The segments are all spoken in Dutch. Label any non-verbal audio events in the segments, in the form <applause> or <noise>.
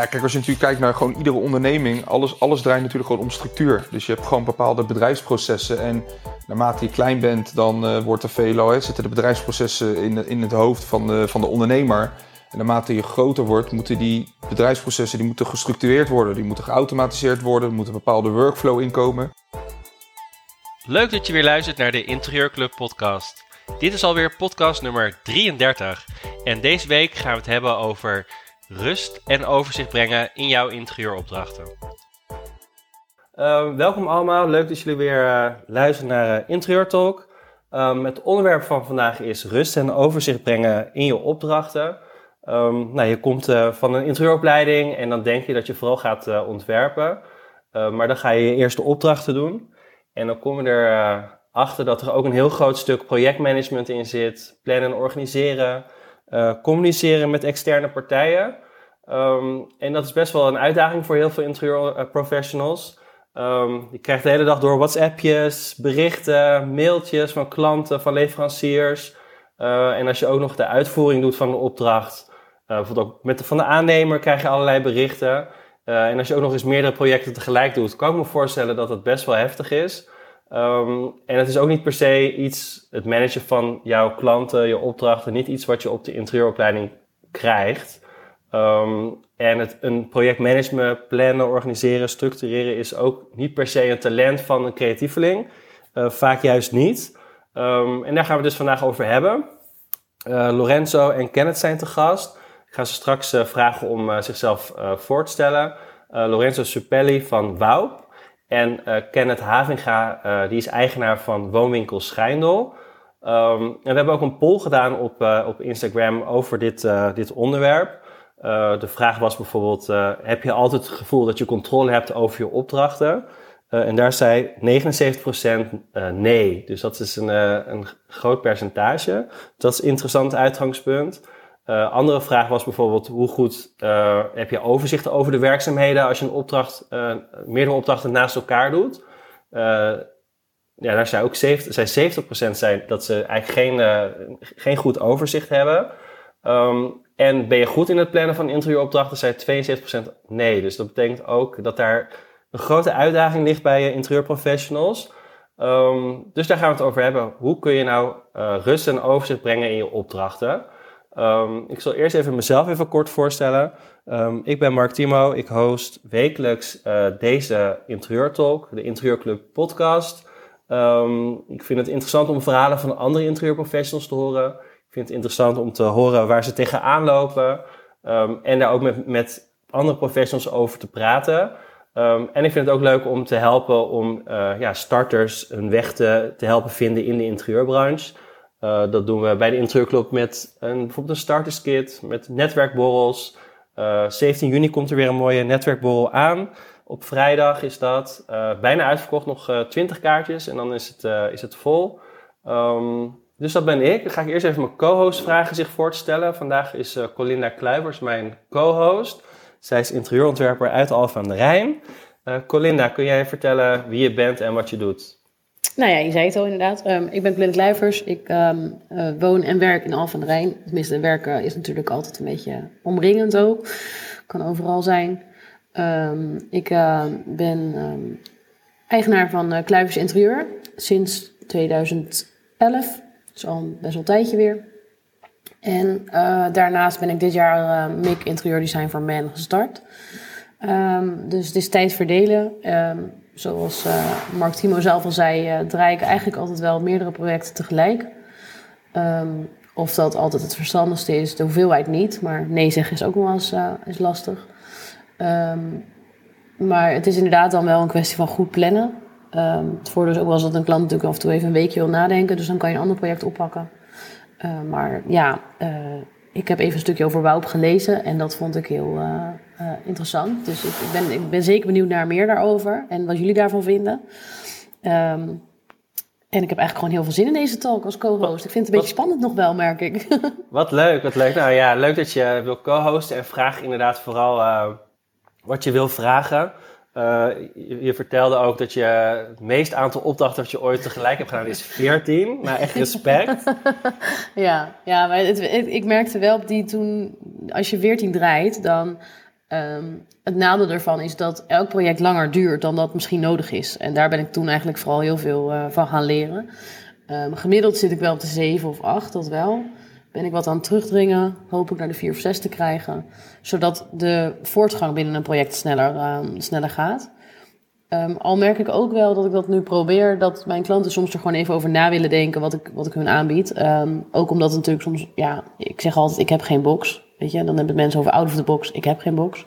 Ja, kijk, als je natuurlijk kijkt naar gewoon iedere onderneming, alles, alles draait natuurlijk gewoon om structuur. Dus je hebt gewoon bepaalde bedrijfsprocessen. En naarmate je klein bent, dan uh, wordt er veel, hè, zitten de bedrijfsprocessen in, in het hoofd van de, van de ondernemer. En naarmate je groter wordt, moeten die bedrijfsprocessen die moeten gestructureerd worden. Die moeten geautomatiseerd worden, er moet een bepaalde workflow inkomen. Leuk dat je weer luistert naar de Interieurclub podcast. Dit is alweer podcast nummer 33. En deze week gaan we het hebben over rust en overzicht brengen in jouw interieuropdrachten. Uh, welkom allemaal, leuk dat jullie weer uh, luisteren naar uh, Interieur Talk. Um, het onderwerp van vandaag is rust en overzicht brengen in je opdrachten. Um, nou, je komt uh, van een interieuropleiding en dan denk je dat je vooral gaat ontwerpen. Maar dan ga je je eerste opdrachten doen. En dan kom je erachter dat er ook een heel groot stuk projectmanagement in zit. Plannen en organiseren. Communiceren met externe partijen. Um, en dat is best wel een uitdaging voor heel veel interieurprofessionals. Um, je krijgt de hele dag door WhatsAppjes, berichten, mailtjes van klanten, van leveranciers. en als je ook nog de uitvoering doet van een opdracht, bijvoorbeeld met van de aannemer krijg je allerlei berichten. En als je ook nog eens meerdere projecten tegelijk doet, kan ik me voorstellen dat het best wel heftig is. Um, en het is ook niet per se iets, het managen van jouw klanten, je opdrachten, niet iets wat je op de interieuropleiding krijgt. Um, en het, een projectmanagement plannen, organiseren, structureren is ook niet per se een talent van een creatieveling. Uh, vaak juist niet. Um, en daar gaan we dus vandaag over hebben. Lorenzo en Kenneth zijn te gast. Ik ga ze straks uh, vragen om zichzelf voor te stellen. Lorenzo Suppelli van Wouw. En Kenneth Havinga, die is eigenaar van Woonwinkel Schijndel. Um, en we hebben ook een poll gedaan op, op Instagram over dit, dit onderwerp. de vraag was bijvoorbeeld, heb je altijd het gevoel dat je controle hebt over je opdrachten? en daar zei 79% nee. Dus dat is een, een groot percentage. Dat is een interessant uitgangspunt. Uh, andere vraag was bijvoorbeeld hoe goed uh, heb je overzicht over de werkzaamheden als je een opdracht, uh, meerdere opdrachten naast elkaar doet. ja, daar zei ook 70, zei 70% zijn dat ze eigenlijk geen, geen goed overzicht hebben. Um, en ben je goed in het plannen van interieuropdrachten, zei 72% nee. Dus dat betekent ook dat daar een grote uitdaging ligt bij interieurprofessionals. Um, dus daar gaan we het over hebben. Hoe kun je nou rust en overzicht brengen in je opdrachten? Um, ik zal eerst even mezelf even kort voorstellen. Um, ik ben Mark Timo. Ik host wekelijks uh, deze Interieurtalk, de Interieurclub podcast. Um, ik vind het interessant om verhalen van andere interieurprofessionals te horen. Ik vind het interessant om te horen waar ze tegenaan lopen. en daar ook met, met andere professionals over te praten. en ik vind het ook leuk om te helpen om uh, ja, starters een weg te, te helpen vinden in de interieurbranche. Uh, dat doen we bij de Interieurclub met een, bijvoorbeeld een starterskit, met netwerkborrels. Uh, eh, 17 juni komt er weer een mooie netwerkborrel aan. Op vrijdag is dat uh, bijna uitverkocht, nog 20 kaartjes en dan is het, is het vol. Um, dus dat ben ik. Dan ga ik eerst even mijn co-host vragen zich voor te stellen. Vandaag is Colinda Kluivers mijn co-host. Zij is interieurontwerper uit Alphen aan de Rijn. Colinda, kun jij vertellen wie je bent en wat je doet? Nou ja, je zei het al inderdaad. Um, ik ben Clint Kluivers. Ik um, uh, woon en werk in Alphen aan de Rijn. Tenminste, werken is natuurlijk altijd een beetje omringend ook. Kan overal zijn. Um, ik uh, ben eigenaar van uh, Kluivers Interieur sinds 2011. Dus al best wel een tijdje weer. En daarnaast ben ik dit jaar MIC Interieur Design voor Men gestart. dus het is tijd verdelen zoals uh, Mark Timo zelf al zei, uh, draai ik eigenlijk altijd wel meerdere projecten tegelijk. Um, of dat altijd het verstandigste is, de hoeveelheid niet. Maar nee zeggen is ook wel eens uh, is lastig. Um, maar het is inderdaad dan wel een kwestie van goed plannen. Um, het voordeel is ook wel eens dat een klant natuurlijk af en toe even een weekje wil nadenken. Dus dan kan je een ander project oppakken. maar ja, ik heb even een stukje over Woup gelezen en dat vond ik heel uh, uh, interessant. Dus ik, ik, ben, ik ben zeker benieuwd naar meer daarover en wat jullie daarvan vinden. Um, en ik heb eigenlijk gewoon heel veel zin in deze talk als co-host. Ik vind het een beetje spannend nog wel, merk ik. <laughs> Wat leuk, wat leuk. Nou ja, leuk dat je wil co-hosten en vraag inderdaad vooral uh, wat je wil vragen. Uh, je, vertelde ook dat je het meest aantal opdrachten dat je ooit tegelijk hebt gedaan is 14. Maar echt respect. <laughs> ja, ja, maar ik merkte wel op die toen, als je 14 draait, dan Ehm, het nadeel daarvan is dat elk project langer duurt dan dat misschien nodig is. En daar ben ik toen eigenlijk vooral heel veel uh, van gaan leren. Um, gemiddeld zit ik wel op de 7 of 8, dat wel. Ben ik wat aan het terugdringen, hoop ik naar de 4 of 6 te krijgen. Zodat de voortgang binnen een project sneller, um, sneller gaat. Um, al merk ik ook wel dat ik dat nu probeer, dat mijn klanten soms er gewoon even over na willen denken wat ik, wat ik hun aanbied. Um, ook omdat het natuurlijk soms, ja, ik zeg altijd, ik heb geen box. Weet je, dan hebben mensen over out of the box, ik heb geen box.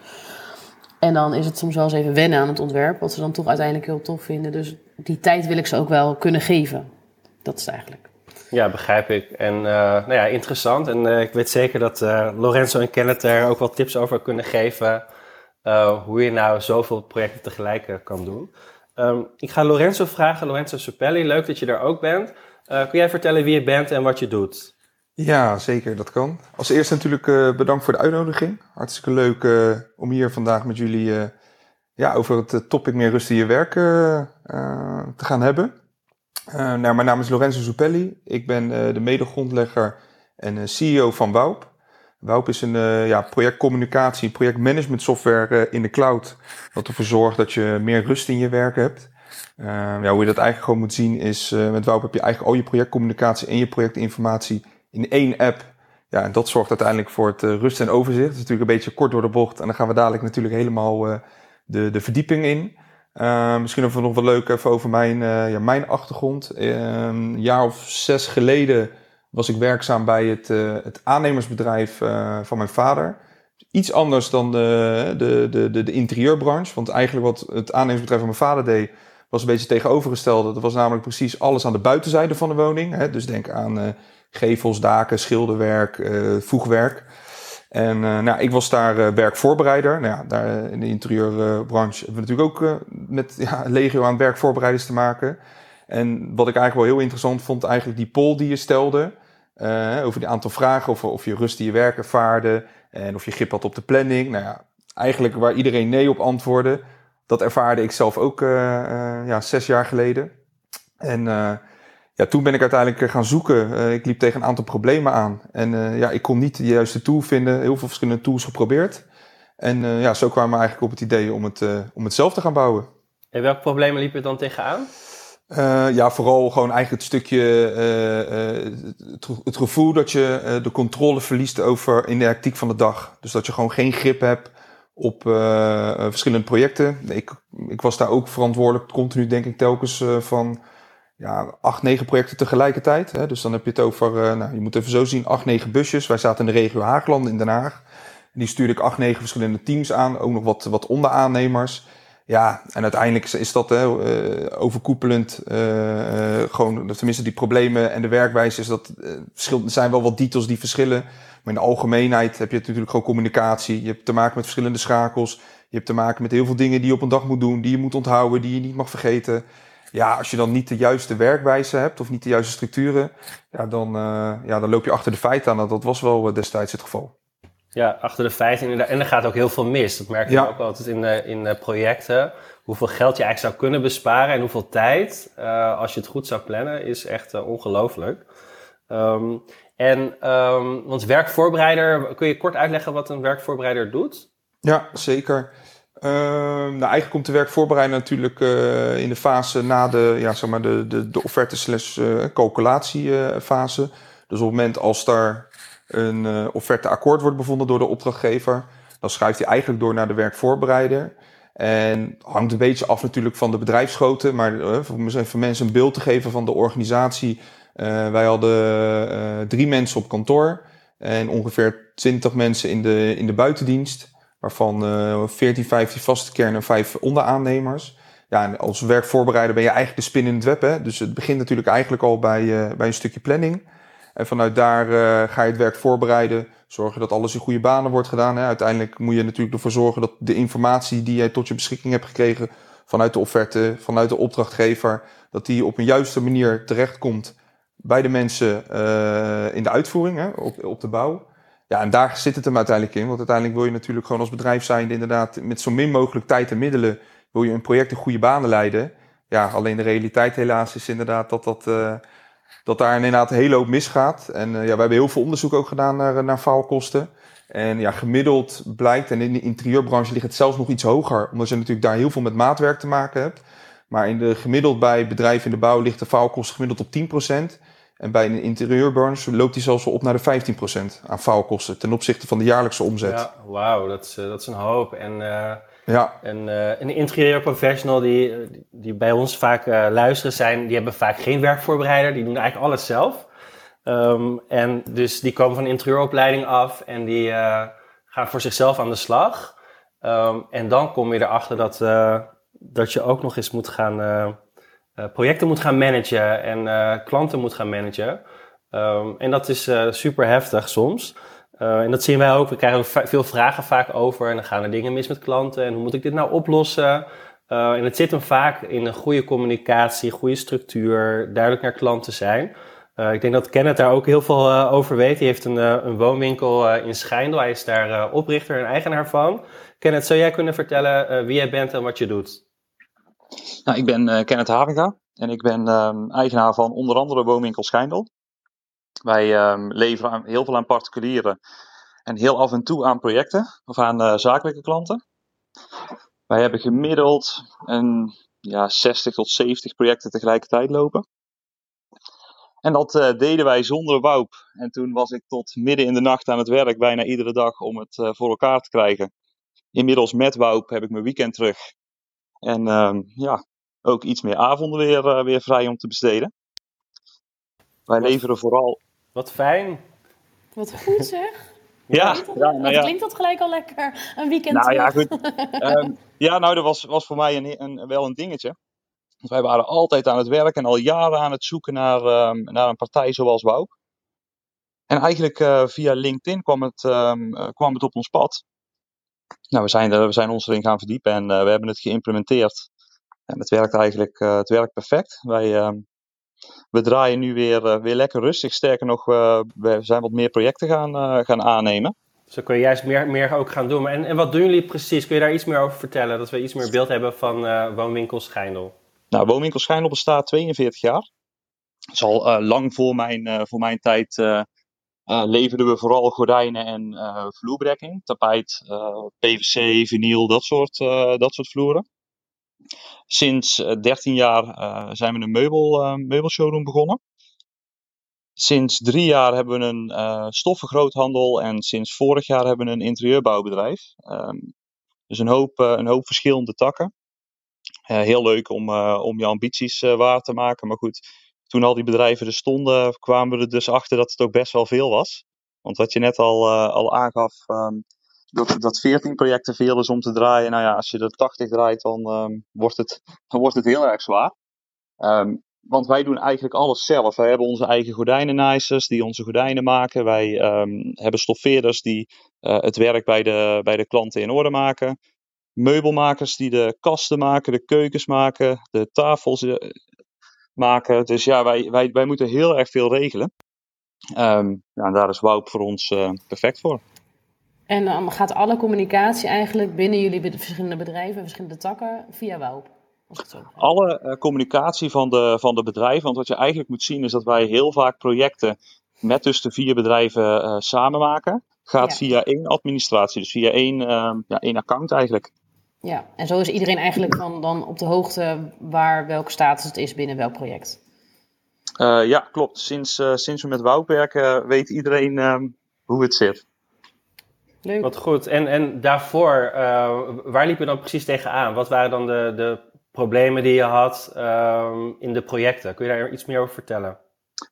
En dan is het soms wel eens even wennen aan het ontwerp, wat ze dan toch uiteindelijk heel tof vinden. Dus die tijd wil ik ze ook wel kunnen geven. Dat is het eigenlijk. Ja, begrijp ik. En uh, nou ja, interessant. En uh, ik weet zeker dat uh, Lorenzo en Kenneth er ook wel tips over kunnen geven hoe je nou zoveel projecten tegelijk kan doen. Um, ik ga Lorenzo vragen, Lorenzo Supelli, leuk dat je er ook bent. Kun jij vertellen wie je bent en wat je doet? Ja, zeker, dat kan. Als eerste natuurlijk bedankt voor de uitnodiging. Hartstikke leuk om hier vandaag met jullie ja, over het topic meer rust in je werk te gaan hebben. Nou, mijn naam is Lorenzo Supelli. Ik ben de medegrondlegger en CEO van WOUP. Waup is een uh, ja, projectcommunicatie, projectmanagement software in de cloud. Wat ervoor zorgt dat je meer rust in je werk hebt. Ja, hoe je dat eigenlijk gewoon moet zien is, met Waup heb je eigenlijk al je projectcommunicatie en je projectinformatie in één app. Ja, en dat zorgt uiteindelijk voor het rust en overzicht. Dat is natuurlijk een beetje kort door de bocht. En dan gaan we dadelijk natuurlijk helemaal de, de verdieping in. Misschien even nog wel leuk over mijn, ja, mijn achtergrond. een jaar of zes geleden was ik werkzaam bij het, uh, het aannemersbedrijf van mijn vader. Iets anders dan de, de, de, de, de interieurbranche. Want eigenlijk wat het aannemersbedrijf van mijn vader deed, was een beetje tegenovergestelde. Dat was namelijk precies alles aan de buitenzijde van de woning. Hè? Dus denk aan gevels, daken, schilderwerk, voegwerk. En nou, ik was daar werkvoorbereider. Nou ja, daar in de interieurbranche hebben we natuurlijk ook met ja, legio aan werkvoorbereiders te maken. En wat ik eigenlijk wel heel interessant vond, eigenlijk die poll die je stelde. Over die aantal vragen, of, of je rust in je werk ervaarde en of je grip had op de planning. Nou ja, eigenlijk waar iedereen nee op antwoordde, dat ervaarde ik zelf ook ja, zes jaar geleden. En ja, toen ben ik uiteindelijk gaan zoeken. ik liep tegen een aantal problemen aan. En ja, ik kon niet de juiste tool vinden. Heel veel verschillende tools geprobeerd. En ja, zo kwamen we eigenlijk op het idee om het, om het zelf te gaan bouwen. En welke problemen liep je dan tegenaan? Ja, vooral gewoon eigenlijk het stukje, het, het, gevoel dat je de controle verliest over in de hectiek van de dag. Dus dat je gewoon geen grip hebt op verschillende projecten. Ik, ik was daar ook verantwoordelijk, continu denk ik telkens van ja, acht, negen projecten tegelijkertijd. Hè. Dus dan heb je het over, nou, je moet even zo zien, acht, negen busjes. Wij zaten in de regio Haagland in Den Haag. Die stuurde ik acht, negen verschillende teams aan, ook nog wat, wat onderaannemers. Ja, en uiteindelijk is dat hè, uh, overkoepelend. Uh, gewoon, tenminste, die problemen en de werkwijze is dat. er zijn wel wat details die verschillen. Maar in de algemeenheid heb je natuurlijk gewoon communicatie. Je hebt te maken met verschillende schakels. Je hebt te maken met heel veel dingen die je op een dag moet doen, die je moet onthouden, die je niet mag vergeten. Ja, als je dan niet de juiste werkwijze hebt of niet de juiste structuren, ja, dan, ja, dan loop je achter de feiten aan. Dat was wel destijds het geval. Ja, achter de feiten. En er gaat ook heel veel mis. Dat merk je ook altijd in, de, in de projecten. Hoeveel geld je eigenlijk zou kunnen besparen en hoeveel tijd, uh, als je het goed zou plannen, is echt uh, ongelooflijk. Um, en, um, want werkvoorbereider, kun je kort uitleggen wat een werkvoorbereider doet? Ja, zeker. Uh, nou, eigenlijk komt de werkvoorbereider natuurlijk uh, in de fase na de, ja, zeg maar de, de, de offerte slash calculatiefase. Dus op het moment als daar een uh, offerte akkoord wordt bevonden door de opdrachtgever, dan schuift hij eigenlijk door naar de werkvoorbereider. En hangt een beetje af natuurlijk van de bedrijfsgrootte, maar uh, om even mensen een beeld te geven van de organisatie. Uh, wij hadden drie mensen op kantoor en ongeveer 20 mensen in de, in de buitendienst, waarvan 14, 15 vaste kern en 5 onderaannemers. Ja, en als werkvoorbereider ben je eigenlijk de spin in het web. Hè? Dus het begint natuurlijk eigenlijk al bij, bij een stukje planning. En vanuit daar uh, ga je het werk voorbereiden. Zorgen dat alles in goede banen wordt gedaan. Hè. Uiteindelijk moet je natuurlijk ervoor zorgen dat de informatie die jij tot je beschikking hebt gekregen vanuit de offerte, vanuit de opdrachtgever, dat die op een juiste manier terechtkomt bij de mensen uh, in de uitvoering, hè, op, op de bouw. Ja, en daar zit het hem uiteindelijk in. Want uiteindelijk wil je natuurlijk gewoon als bedrijf zijnde inderdaad met zo min mogelijk tijd en middelen wil je een project in goede banen leiden. Ja, alleen de realiteit helaas is inderdaad dat dat... Uh, dat daar inderdaad een hele hoop misgaat. En uh, ja, we hebben heel veel onderzoek ook gedaan naar, naar faalkosten. En ja, gemiddeld blijkt, en in de interieurbranche ligt het zelfs nog iets hoger, omdat je natuurlijk daar heel veel met maatwerk te maken hebt. Maar in de gemiddeld bij bedrijven in de bouw ligt de faalkosten gemiddeld op 10%. En bij een interieurbranche loopt die zelfs wel op naar de 15% aan faalkosten ten opzichte van de jaarlijkse omzet. Ja, wauw, dat is, dat is een hoop. En uh, ja. En uh, een interieurprofessional die, die bij ons vaak uh, luisteren zijn, die hebben vaak geen werkvoorbereider. Die doen eigenlijk alles zelf. Um, en dus die komen van een interieuropleiding af en die gaan voor zichzelf aan de slag. Um, en dan kom je erachter dat, dat je ook nog eens moet gaan, projecten moet gaan managen en klanten moet gaan managen. Um, en dat is super heftig soms. En dat zien wij ook. We krijgen veel vragen vaak over. En dan gaan er dingen mis met klanten. En hoe moet ik dit nou oplossen? En het zit hem vaak in een goede communicatie, goede structuur, duidelijk naar klanten zijn. Ik denk dat Kenneth daar ook heel veel over weet. Hij heeft een, een woonwinkel in Schijndel. Hij is daar oprichter en eigenaar van. Kenneth, zou jij kunnen vertellen wie jij bent en wat je doet? Nou, ik ben Kenneth Haringa en ik ben ehm, eigenaar van onder andere Woonwinkel Schijndel. Wij um, leveren heel veel aan particulieren en heel af en toe aan projecten of aan uh, zakelijke klanten. Wij hebben gemiddeld een ja, 60 tot 70 projecten tegelijkertijd lopen. En dat uh, deden wij zonder Woup. En toen was ik tot midden in de nacht aan het werk, bijna iedere dag, om het uh, voor elkaar te krijgen. Inmiddels met Woup heb ik mijn weekend terug. En um, ja, ook iets meer avonden weer, weer vrij om te besteden. Wij leveren vooral. Wat fijn. Wat goed zeg. Ja, klinkt dat, ja, nou ja. klinkt dat gelijk al lekker. Een weekend Nou ja, goed. Ehm, ja, nou, dat was, was voor mij een, een, wel een dingetje. Want wij waren altijd aan het werk en al jaren aan het zoeken naar, ehm, naar een partij zoals Wouw. En eigenlijk eh, via LinkedIn kwam het, ehm, eh, kwam het op ons pad. Nou, we zijn, er, we zijn ons erin gaan verdiepen en eh, we hebben het geïmplementeerd. En het werkt eigenlijk eh, het werkt perfect. Wij, ehm, we draaien nu weer, eh, weer lekker rustig. Sterker nog, we zijn wat meer projecten gaan, gaan aannemen. Zo kun je juist meer, meer ook gaan doen. En, en wat doen jullie precies? Kun je daar iets meer over vertellen? Dat we iets meer beeld hebben van Woonwinkel Schijndel. Nou, Woonwinkel Schijndel bestaat 42 jaar. Dat is al lang voor mijn, voor mijn tijd eh, leverden we vooral gordijnen en eh, vloerbedekking. Tapijt, eh, PVC, vinyl, dat soort, dat soort vloeren. Sinds eh, 13 jaar zijn we een meubel, meubelshowroom begonnen. Sinds drie jaar hebben we een stoffengroothandel en sinds vorig jaar hebben we een interieurbouwbedrijf. Ehm, dus een hoop, een hoop verschillende takken. Heel leuk om, om je ambities waar te maken. Maar goed, toen al die bedrijven er stonden, kwamen we er dus achter dat het ook best wel veel was. Want wat je net al, eh, al aangaf, ehm, dat, dat 14 projecten veel is om te draaien. Nou ja, als je er 80 draait, dan, ehm, wordt, het, wordt het heel erg zwaar. Ehm, want wij doen eigenlijk alles zelf. Wij hebben onze eigen gordijnennaaisters die onze gordijnen maken. Wij hebben stoffeerders die eh, het werk bij de, bij de klanten in orde maken. Meubelmakers die de kasten maken, de keukens maken, de tafels eh, maken. Dus ja, wij, wij, wij moeten heel erg veel regelen. Ehm, ja, en daar is Wout voor ons eh, perfect voor. En dan gaat alle communicatie eigenlijk binnen jullie bed- verschillende bedrijven, verschillende takken, via WOUP. Begrijp. alle eh, communicatie van de, van de bedrijven. Want wat je eigenlijk moet zien is dat wij heel vaak projecten met dus de vier bedrijven eh, samen maken. Gaat Ja. via één administratie, dus via één, ehm, ja, één account eigenlijk. Ja, en zo is iedereen eigenlijk van dan op de hoogte waar welke status het is binnen welk project. Eh, ja, klopt. Sinds, eh, sinds we met Wout werken weet iedereen ehm, hoe het zit. Leuk. Wat goed. En, en daarvoor, eh, waar liep je dan precies tegenaan? Wat waren dan de, de problemen die je had ehm, in de projecten? Kun je daar iets meer over vertellen?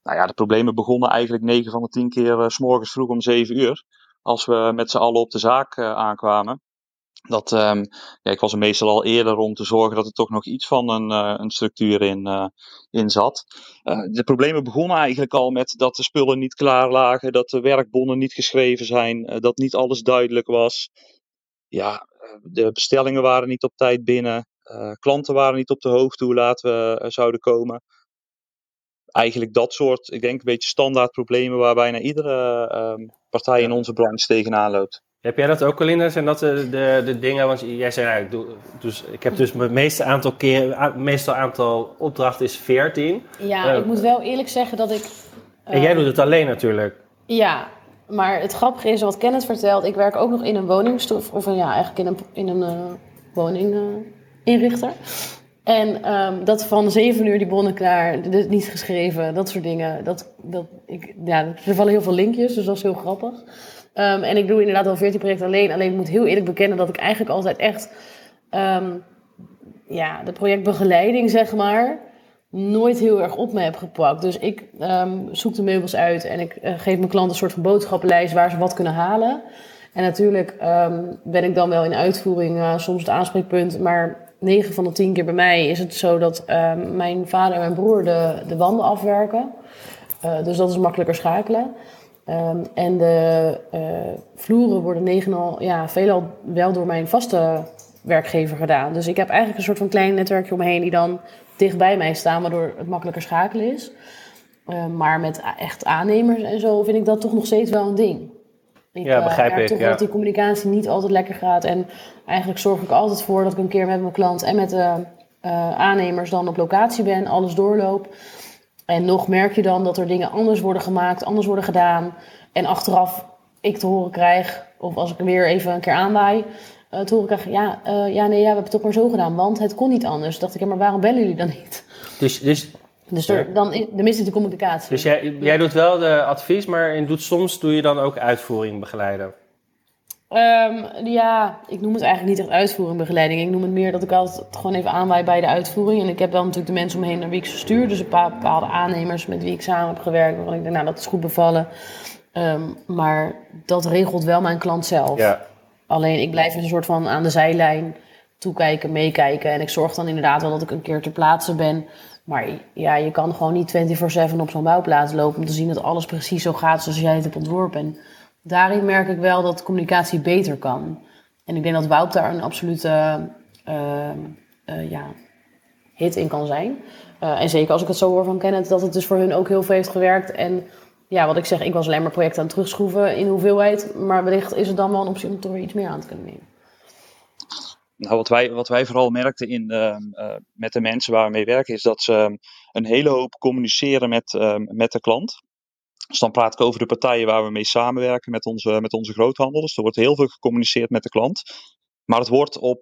Nou ja, de problemen begonnen eigenlijk 9 van de 10 keer eh, s morgens vroeg om 7 uur. Als we met z'n allen op de zaak eh, aankwamen. Dat, ehm, ja, ik was er meestal al eerder om te zorgen dat er toch nog iets van een, eh, een structuur in, eh, in zat. Eh, de problemen begonnen eigenlijk al met dat de spullen niet klaar lagen, dat de werkbonnen niet geschreven zijn, dat niet alles duidelijk was. Ja, de bestellingen waren niet op tijd binnen, klanten waren niet op de hoogte hoe laat we zouden komen eigenlijk dat soort, ik denk een beetje standaard problemen waar bijna iedere ehm, partij in onze branche tegenaan loopt. Heb jij dat ook, Colinda? Zijn dat de, de, de dingen? Want jij zei, nou, ik, doe, dus, ik heb dus mijn meeste aantal keer, meestal aantal opdrachten is 14. Ja, Eh, ik moet wel eerlijk zeggen dat ik... En jij doet het alleen natuurlijk. Ja, maar het grappige is, wat Kenneth vertelt, ik werk ook nog in een woningstof, of ja, eigenlijk in een, in een uh, woninginrichter. en um, dat van zeven uur die bronnen klaar, niet geschreven, dat soort dingen. Dat, dat, ik, ja, er vallen heel veel linkjes, dus dat is heel grappig. Um, en ik doe inderdaad al 14 projecten alleen. Alleen ik moet heel eerlijk bekennen dat ik eigenlijk altijd echt um, ja, de projectbegeleiding, zeg maar, nooit heel erg op me heb gepakt. Dus ik um, zoek de meubels uit en ik uh, geef mijn klanten een soort van boodschappenlijst waar ze wat kunnen halen. En natuurlijk ben ik dan wel in uitvoering uh, soms het aanspreekpunt, maar 9 van de 10 keer bij mij is het zo dat mijn vader en mijn broer de, de wanden afwerken. Uh, dus dat is makkelijker schakelen. Um, en de uh, vloeren worden 9 ja, veelal wel door mijn vaste werkgever gedaan. Dus ik heb eigenlijk een soort van klein netwerkje omheen die dan dicht bij mij staan, waardoor het makkelijker schakelen is. Uh, maar met echt aannemers en zo vind ik dat toch nog steeds wel een ding. Ik, ja, begrijp uh, ik. toch ja. dat die communicatie niet altijd lekker gaat. En eigenlijk zorg ik altijd voor dat ik een keer met mijn klant en met de uh, aannemers dan op locatie ben, alles doorloop. En nog merk je dan dat er dingen anders worden gemaakt, anders worden gedaan. En achteraf ik te horen krijg, of als ik er weer even een keer aanwaai, uh, te horen krijg, ja, uh, ja, nee, ja, we hebben het toch maar zo gedaan, want het kon niet anders. dacht ik, ja, maar waarom bellen jullie dan niet? Dus, dus, dus er, dan, de mis is de communicatie. Dus jij, jij doet wel de advies, maar in doet, soms doe je dan ook uitvoering begeleiden? Um, ja, ik noem het eigenlijk niet echt uitvoering begeleiding. Ik noem het meer dat ik altijd gewoon even aanwaai bij de uitvoering. En ik heb dan natuurlijk de mensen omheen naar wie ik ze stuur. Dus een paar bepaalde aannemers met wie ik samen heb gewerkt. Waarvan ik denk, nou, dat is goed bevallen. Um, maar dat regelt wel mijn klant zelf. Ja. Alleen ik blijf een soort van aan de zijlijn toekijken, meekijken. En ik zorg dan inderdaad wel dat ik een keer ter plaatse ben. Maar ja, je kan gewoon niet 24-7 op zo'n bouwplaats lopen om te zien dat alles precies zo gaat zoals jij het hebt ontworpen. Daarin merk ik wel dat communicatie beter kan. En ik denk dat Wout daar een absolute uh, uh, ja, hit in kan zijn. Uh, en zeker als ik het zo hoor van Kenneth, dat het dus voor hun ook heel veel heeft gewerkt. En ja, wat ik zeg, ik was alleen maar projecten aan het terugschroeven in hoeveelheid. Maar wellicht is het dan wel een optie om er iets meer aan te kunnen nemen. Nou, wat wij, wat wij vooral merkten in, uh, met de mensen waar we mee werken, is dat ze een hele hoop communiceren met, uh, met de klant. Dus dan praat ik over de partijen waar we mee samenwerken met onze, met onze groothandel. Dus er wordt heel veel gecommuniceerd met de klant. Maar het wordt op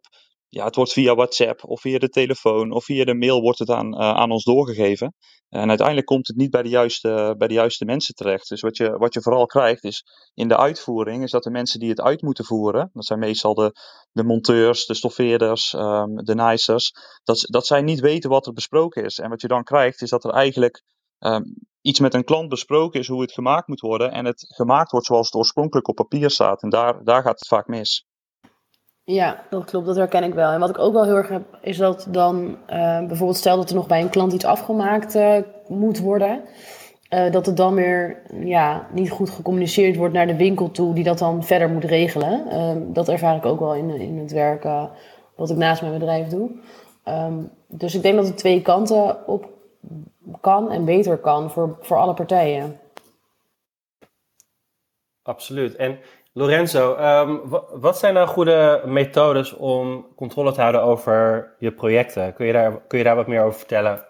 ja, het wordt via WhatsApp of via de telefoon of via de mail wordt het aan, uh, aan ons doorgegeven. En uiteindelijk komt het niet bij de, juiste, bij de juiste mensen terecht. Dus wat je, wat je vooral krijgt is in de uitvoering, is dat de mensen die het uit moeten voeren, dat zijn meestal de, de monteurs, de stoffeerders, um, de nicers, dat, dat zij niet weten wat er besproken is. En wat je dan krijgt is dat er eigenlijk um, iets met een klant besproken is hoe het gemaakt moet worden en het gemaakt wordt zoals het oorspronkelijk op papier staat. En daar, daar gaat het vaak mis. Ja, dat klopt, dat herken ik wel. En wat ik ook wel heel erg heb, is dat dan uh, bijvoorbeeld stel dat er nog bij een klant iets afgemaakt uh, moet worden. Uh, dat het dan weer ja, niet goed gecommuniceerd wordt naar de winkel toe, die dat dan verder moet regelen. dat ervaar ik ook wel in, in het werk wat ik naast mijn bedrijf doe. Um, dus ik denk dat het twee kanten op kan en beter kan voor, voor alle partijen. Absoluut. En Lorenzo, um, wat zijn nou goede methodes om controle te houden over je projecten? Kun je daar, kun je daar wat meer over vertellen?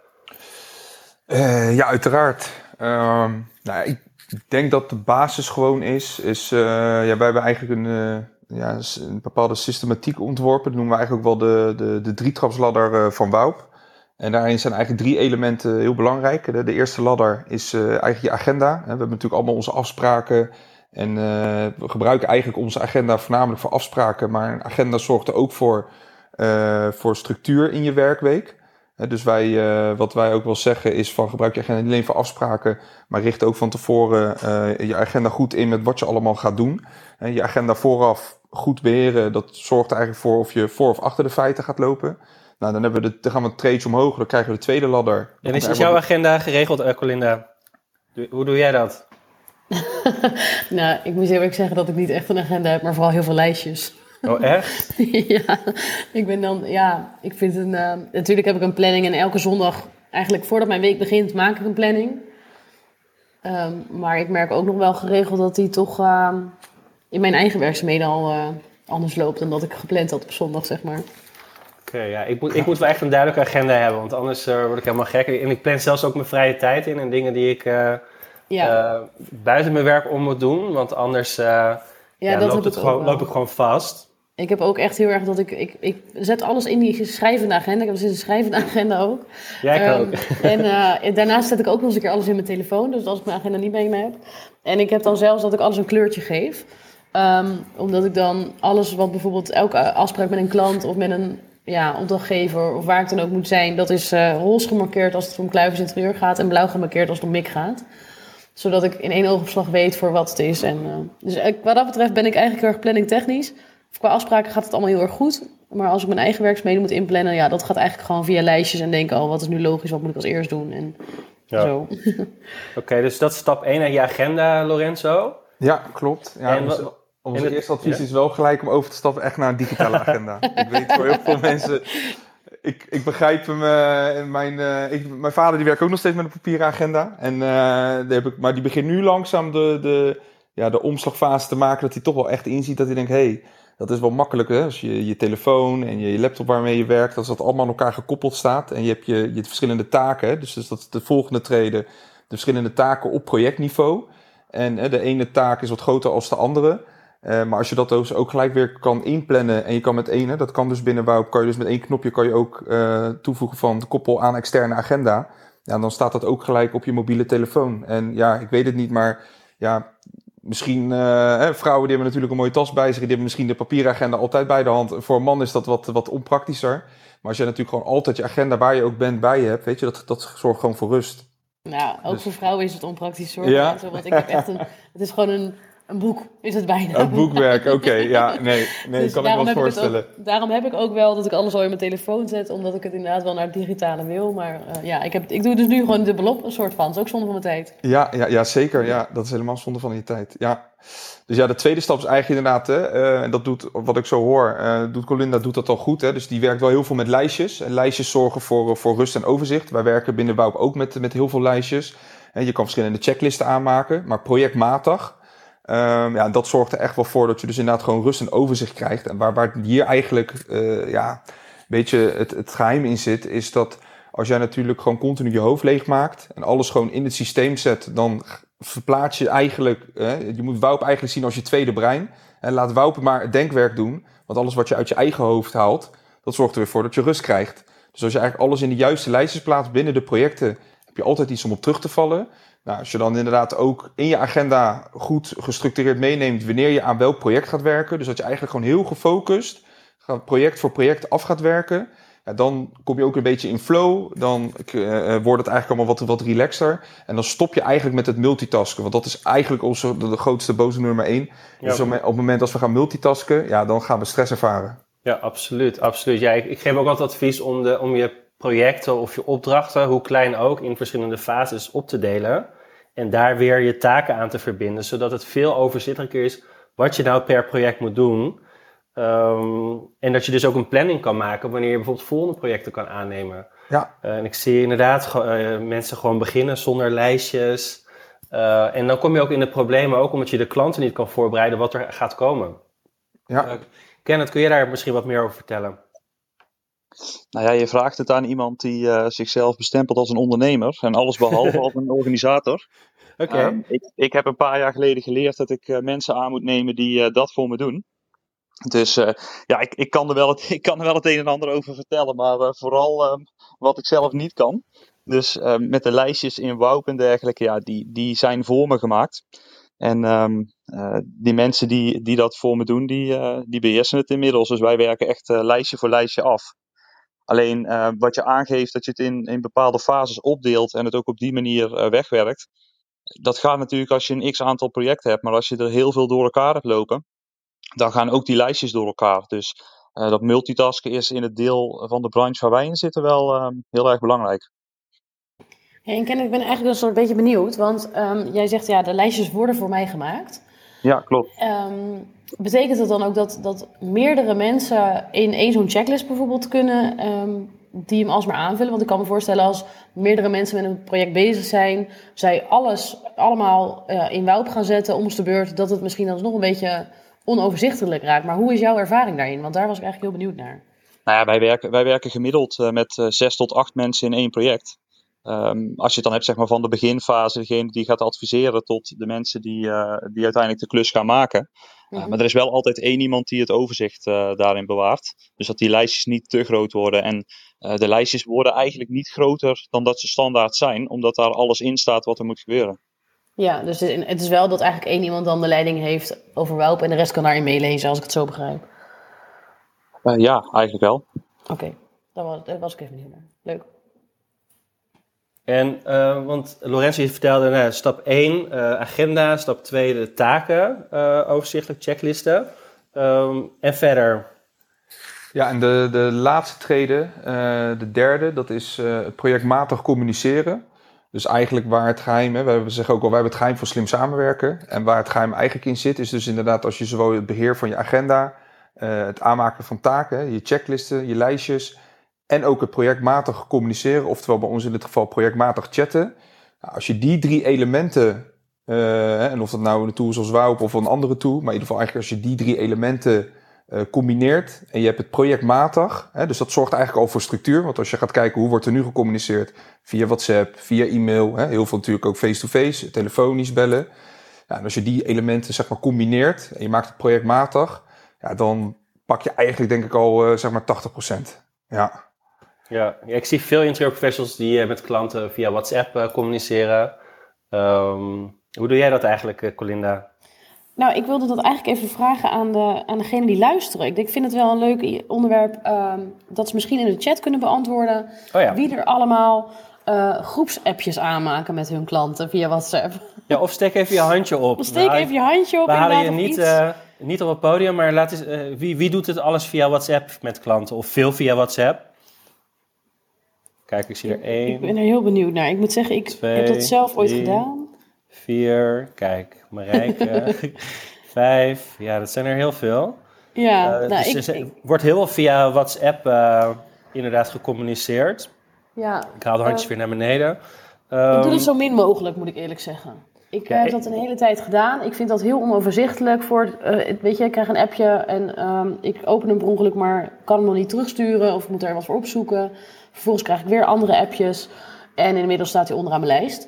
Uh, ja, uiteraard. Um, nou, ik denk dat de basis gewoon is, is uh, ja, wij hebben eigenlijk een, uh, ja, een bepaalde systematiek ontworpen. Dat noemen we eigenlijk ook wel de, de, de drietrapsladder van Woup. En daarin zijn eigenlijk drie elementen heel belangrijk. De, eerste ladder is eigenlijk je agenda. We hebben natuurlijk allemaal onze afspraken en uh, we gebruiken eigenlijk onze agenda voornamelijk voor afspraken, maar een agenda zorgt er ook voor, uh, voor structuur in je werkweek. Dus wij, wat wij ook wel zeggen is van gebruik je agenda niet alleen voor afspraken, maar richt ook van tevoren je agenda goed in met wat je allemaal gaat doen. En je agenda vooraf goed beheren, dat zorgt er eigenlijk voor of je voor of achter de feiten gaat lopen. Nou, dan, hebben we de, dan gaan we trades omhoog, dan krijgen we de tweede ladder. En is, is jouw agenda geregeld, Colinda? Hoe doe jij dat? <laughs> nou, ik moet eerlijk zeggen dat ik niet echt een agenda heb, maar vooral heel veel lijstjes. Oh, echt? <laughs> ja, ik ben dan, ja, ik vind een, uh, natuurlijk heb ik een planning en elke zondag, eigenlijk voordat mijn week begint, maak ik een planning. Um, maar ik merk ook nog wel geregeld dat die toch uh, in mijn eigen werkzaamheden al uh, anders loopt dan dat ik gepland had op zondag, zeg maar. Oké, okay, ja, ik moet, ik moet wel echt een duidelijke agenda hebben, want anders word ik helemaal gek. En ik plan zelfs ook mijn vrije tijd in en dingen die ik Ja. eh, buiten mijn werk om moet doen. Want anders eh, Ja, ja, dat loopt, het gewoon, loop ik gewoon vast. Ik heb ook echt heel erg dat ik, ik... Ik zet alles in die schrijvende agenda. Ik heb dus een schrijvende <laughs> agenda ook. Jij Ehm, ook. <laughs> En eh, daarnaast zet ik ook nog eens een keer alles in mijn telefoon. Dus als ik mijn agenda niet bij me heb. En ik heb dan zelfs dat ik alles een kleurtje geef. Ehm, omdat ik dan alles wat bijvoorbeeld elke afspraak met een klant of met een ja, opdrachtgever of waar ik dan ook moet zijn, dat is eh roze gemarkeerd als het om kluivers interieur gaat en blauw gemarkeerd als het om mik gaat. Zodat ik in één oogopslag weet voor wat het is. En, eh, dus eh, wat dat betreft ben ik eigenlijk heel erg planningtechnisch. Qua afspraken gaat het allemaal heel erg goed. Maar als ik mijn eigen werkzaamheden moet inplannen, ja, dat gaat eigenlijk gewoon via lijstjes en denken, oh, wat is nu logisch, wat moet ik als eerst doen? En Ja. zo. Oké, dus dat is stap 1 aan je agenda, Lorenzo. Ja, klopt. Ja, En onze en het- eerste advies ja? is wel gelijk om over te stappen echt naar een digitale <laughs> agenda. ik weet voor heel veel mensen... Ik, ik begrijp hem. eh, mijn, eh, ik, mijn vader die werkt ook nog steeds met een papieren agenda. En, eh, daar heb ik, maar die begint nu langzaam de, de, ja, de omslagfase te maken. Dat hij toch wel echt inziet dat hij denkt... Hey, dat is wel makkelijk hè? Als je je telefoon en je laptop waarmee je werkt... als dat allemaal aan elkaar gekoppeld staat. En je hebt je, je verschillende taken. Hè? Dus, dus dat is de volgende treden. De verschillende taken op projectniveau. En hè, de ene taak is wat groter als de andere. Eh, maar als je dat dus ook gelijk weer kan inplannen en je kan met één, dat kan dus binnen kan je dus met één knopje kan je ook eh, toevoegen van koppel aan externe agenda. Ja, dan staat dat ook gelijk op je mobiele telefoon. En ja, ik weet het niet, maar ja, misschien, eh, vrouwen die hebben natuurlijk een mooie tas bij zich, die hebben misschien de papieren agenda altijd bij de hand. Voor een man is dat wat, wat onpraktischer. Maar als jij natuurlijk gewoon altijd je agenda waar je ook bent bij je hebt, weet je, dat, dat zorgt gewoon voor rust. Nou, ook Dus- voor vrouwen is het onpraktisch hoor. Ja? Want ik heb echt een, het is gewoon een, een boek, is het bijna. Een boekwerk, oké, <laughs> ja, nee, nee, Dus kan ik me voorstellen. ook- daarom heb ik ook wel dat ik alles al in mijn telefoon zet, omdat ik het inderdaad wel naar het digitale wil. Maar eh, ja, ik, heb, ik doe dus nu gewoon dubbelop, een soort van. Dat is ook zonde van mijn tijd. Ja, ja, ja, zeker. Ja, dat is helemaal zonde van je tijd. Ja. Dus ja, de tweede stap is eigenlijk inderdaad, hè, eh, en dat doet, wat ik zo hoor, eh, doet Colinda doet dat al goed. Hè, dus die werkt wel heel veel met lijstjes. En lijstjes zorgen voor, voor rust en overzicht. Wij werken binnen Bouw ook met, met heel veel lijstjes. En je kan verschillende checklisten aanmaken, maar projectmatig. Ehm, ja, dat zorgt er echt wel voor dat je dus inderdaad gewoon rust en overzicht krijgt. En waar, waar hier eigenlijk eh, ja, een beetje het, geheim in zit, is dat als jij natuurlijk gewoon continu je hoofd leegmaakt en alles gewoon in het systeem zet, dan verplaats je eigenlijk, je moet Woup eigenlijk zien als je tweede brein. En laat Woup maar het denkwerk doen, want alles wat je uit je eigen hoofd haalt, dat zorgt er weer voor dat je rust krijgt. Dus als je eigenlijk alles in de juiste lijstjes plaatst binnen de projecten, heb je altijd iets om op terug te vallen. Nou, als je dan inderdaad ook in je agenda goed gestructureerd meeneemt wanneer je aan welk project gaat werken, dus dat je eigenlijk gewoon heel gefocust project voor project af gaat werken, ja, dan kom je ook een beetje in flow. Dan eh, wordt het eigenlijk allemaal wat, wat relaxer. En dan stop je eigenlijk met het multitasken. Want dat is eigenlijk onze de, de grootste boze nummer één. Ja. Dus op het moment als we gaan multitasken, ja, dan gaan we stress ervaren. Ja, absoluut. absoluut. Ja, ik, ik geef ook altijd advies om, de, om je projecten of je opdrachten, hoe klein ook, in verschillende fases op te delen. En daar weer je taken aan te verbinden, zodat het veel overzichtelijker is wat je nou per project moet doen. Ehm, en dat je dus ook een planning kan maken wanneer je bijvoorbeeld volgende projecten kan aannemen. Ja. Eh, en ik zie inderdaad eh, mensen gewoon beginnen zonder lijstjes. Eh, en dan kom je ook in de problemen, ook omdat je de klanten niet kan voorbereiden wat er gaat komen. Ja. Kenneth, kun je daar misschien wat meer over vertellen? Nou ja, je vraagt het aan iemand die eh, zichzelf bestempelt als een ondernemer en alles behalve <laughs> als een organisator. Oké. Ehm, ik, ik heb een paar jaar geleden geleerd dat ik eh, mensen aan moet nemen die eh, dat voor me doen. Dus ja, ik, ik, kan er wel het, <laughs> ik kan er wel het een en ander over vertellen, maar vooral ehm, wat ik zelf niet kan. Dus ehm, met de lijstjes in Woup en dergelijke, ja, die, die zijn voor me gemaakt. En die mensen die, die dat voor me doen, die, die beheersen het inmiddels. Dus wij werken echt lijstje voor lijstje af. Alleen eh, wat je aangeeft dat je het in, in bepaalde fases opdeelt en het ook op die manier eh, wegwerkt. Dat gaat natuurlijk als je een x aantal projecten hebt, maar als je er heel veel door elkaar hebt lopen, dan gaan ook die lijstjes door elkaar. Dus eh, dat multitasken is in het deel van de branche waar wij in zitten wel eh, heel erg belangrijk. En Ken, ik ben eigenlijk een soort beetje benieuwd, want ehm, jij zegt ja, de lijstjes worden voor mij gemaakt. Ja, klopt. Ehm, betekent dat dan ook dat, dat meerdere mensen in één zo'n checklist bijvoorbeeld kunnen ehm, die hem alsmaar aanvullen? Want ik kan me voorstellen als meerdere mensen met een project bezig zijn, zij alles allemaal eh, in Wout gaan zetten om de beurt, dat het misschien alsnog een beetje onoverzichtelijk raakt. Maar hoe is jouw ervaring daarin? Want daar was ik eigenlijk heel benieuwd naar. Nou ja, wij werken, wij werken gemiddeld eh, met eh, zes tot acht mensen in één project. Ehm, als je het dan hebt zeg maar, van de beginfase, degene die gaat adviseren, tot de mensen die, die uiteindelijk de klus gaan maken. Mhm. maar er is wel altijd één iemand die het overzicht daarin bewaart. Dus dat die lijstjes niet te groot worden. En de lijstjes worden eigenlijk niet groter dan dat ze standaard zijn, omdat daar alles in staat wat er moet gebeuren. Ja, dus het is wel dat eigenlijk één iemand dan de leiding heeft over welp en de rest kan daarin meelezen, als ik het zo begrijp. ja, eigenlijk wel. Oké, dat was, was ik even niet naar. Leuk. En, uh, want Lorenzo vertelde, nou, stap 1 uh, agenda, stap 2 de taken, uh, overzichtelijk checklisten. Um, en verder? Ja, en de, de laatste trede, de derde, dat is projectmatig communiceren. Dus eigenlijk waar het geheim, hè, we zeggen ook al, wij hebben het geheim van slim samenwerken. En waar het geheim eigenlijk in zit, is dus inderdaad als je zowel het beheer van je agenda, het aanmaken van taken, je checklisten, je lijstjes en ook het projectmatig communiceren, oftewel bij ons in dit geval projectmatig chatten. Nou, als je die drie elementen, uh, en of dat nou een tool zoals Wout of een andere tool, maar in ieder geval eigenlijk als je die drie elementen uh, combineert en je hebt het projectmatig, hè, dus dat zorgt eigenlijk al voor structuur. Want als je gaat kijken hoe wordt er nu gecommuniceerd via WhatsApp, via e-mail, hè, heel veel natuurlijk ook face-to-face, telefonisch bellen. En als je die elementen zeg maar combineert en je maakt het projectmatig, ja, dan pak je eigenlijk denk ik al uh, zeg maar 80%. Ja. Ja, ik zie veel interieurprofessionals die uh, met klanten via WhatsApp uh, communiceren. Um, hoe doe jij dat eigenlijk, uh, Colinda? Nou, ik wilde dat eigenlijk even vragen aan, de, aan degene die luisteren. Ik, ik vind het wel een leuk onderwerp um, dat ze misschien in de chat kunnen beantwoorden. Oh ja. Wie er allemaal groepsappjes aanmaken met hun klanten via WhatsApp. Ja, of steek even je handje op. Of steek even je handje op. We halen je niet, niet op het podium, maar laat eens, wie, wie doet het alles via WhatsApp met klanten? Of veel via WhatsApp? Kijk, ik zie er één. Ik ben er heel benieuwd naar. Ik moet zeggen, ik twee, heb dat zelf ooit drie, gedaan. Vier, kijk, Marijke. <laughs> vijf, ja, dat zijn er heel veel. Ja, uh, nou, dus ik, er wordt heel veel via WhatsApp uh, inderdaad gecommuniceerd. Ja, ik haal de handjes uh, weer naar beneden. Um, ik doe het zo min mogelijk, moet ik eerlijk zeggen. Ik Ja, heb dat een hele tijd gedaan. Ik vind dat heel onoverzichtelijk. Voor, eh, weet je, ik krijg een appje en ehm, ik open hem per ongeluk, maar kan hem nog niet terugsturen of moet er wat voor opzoeken. Vervolgens krijg ik weer andere appjes en inmiddels staat hij onderaan mijn lijst.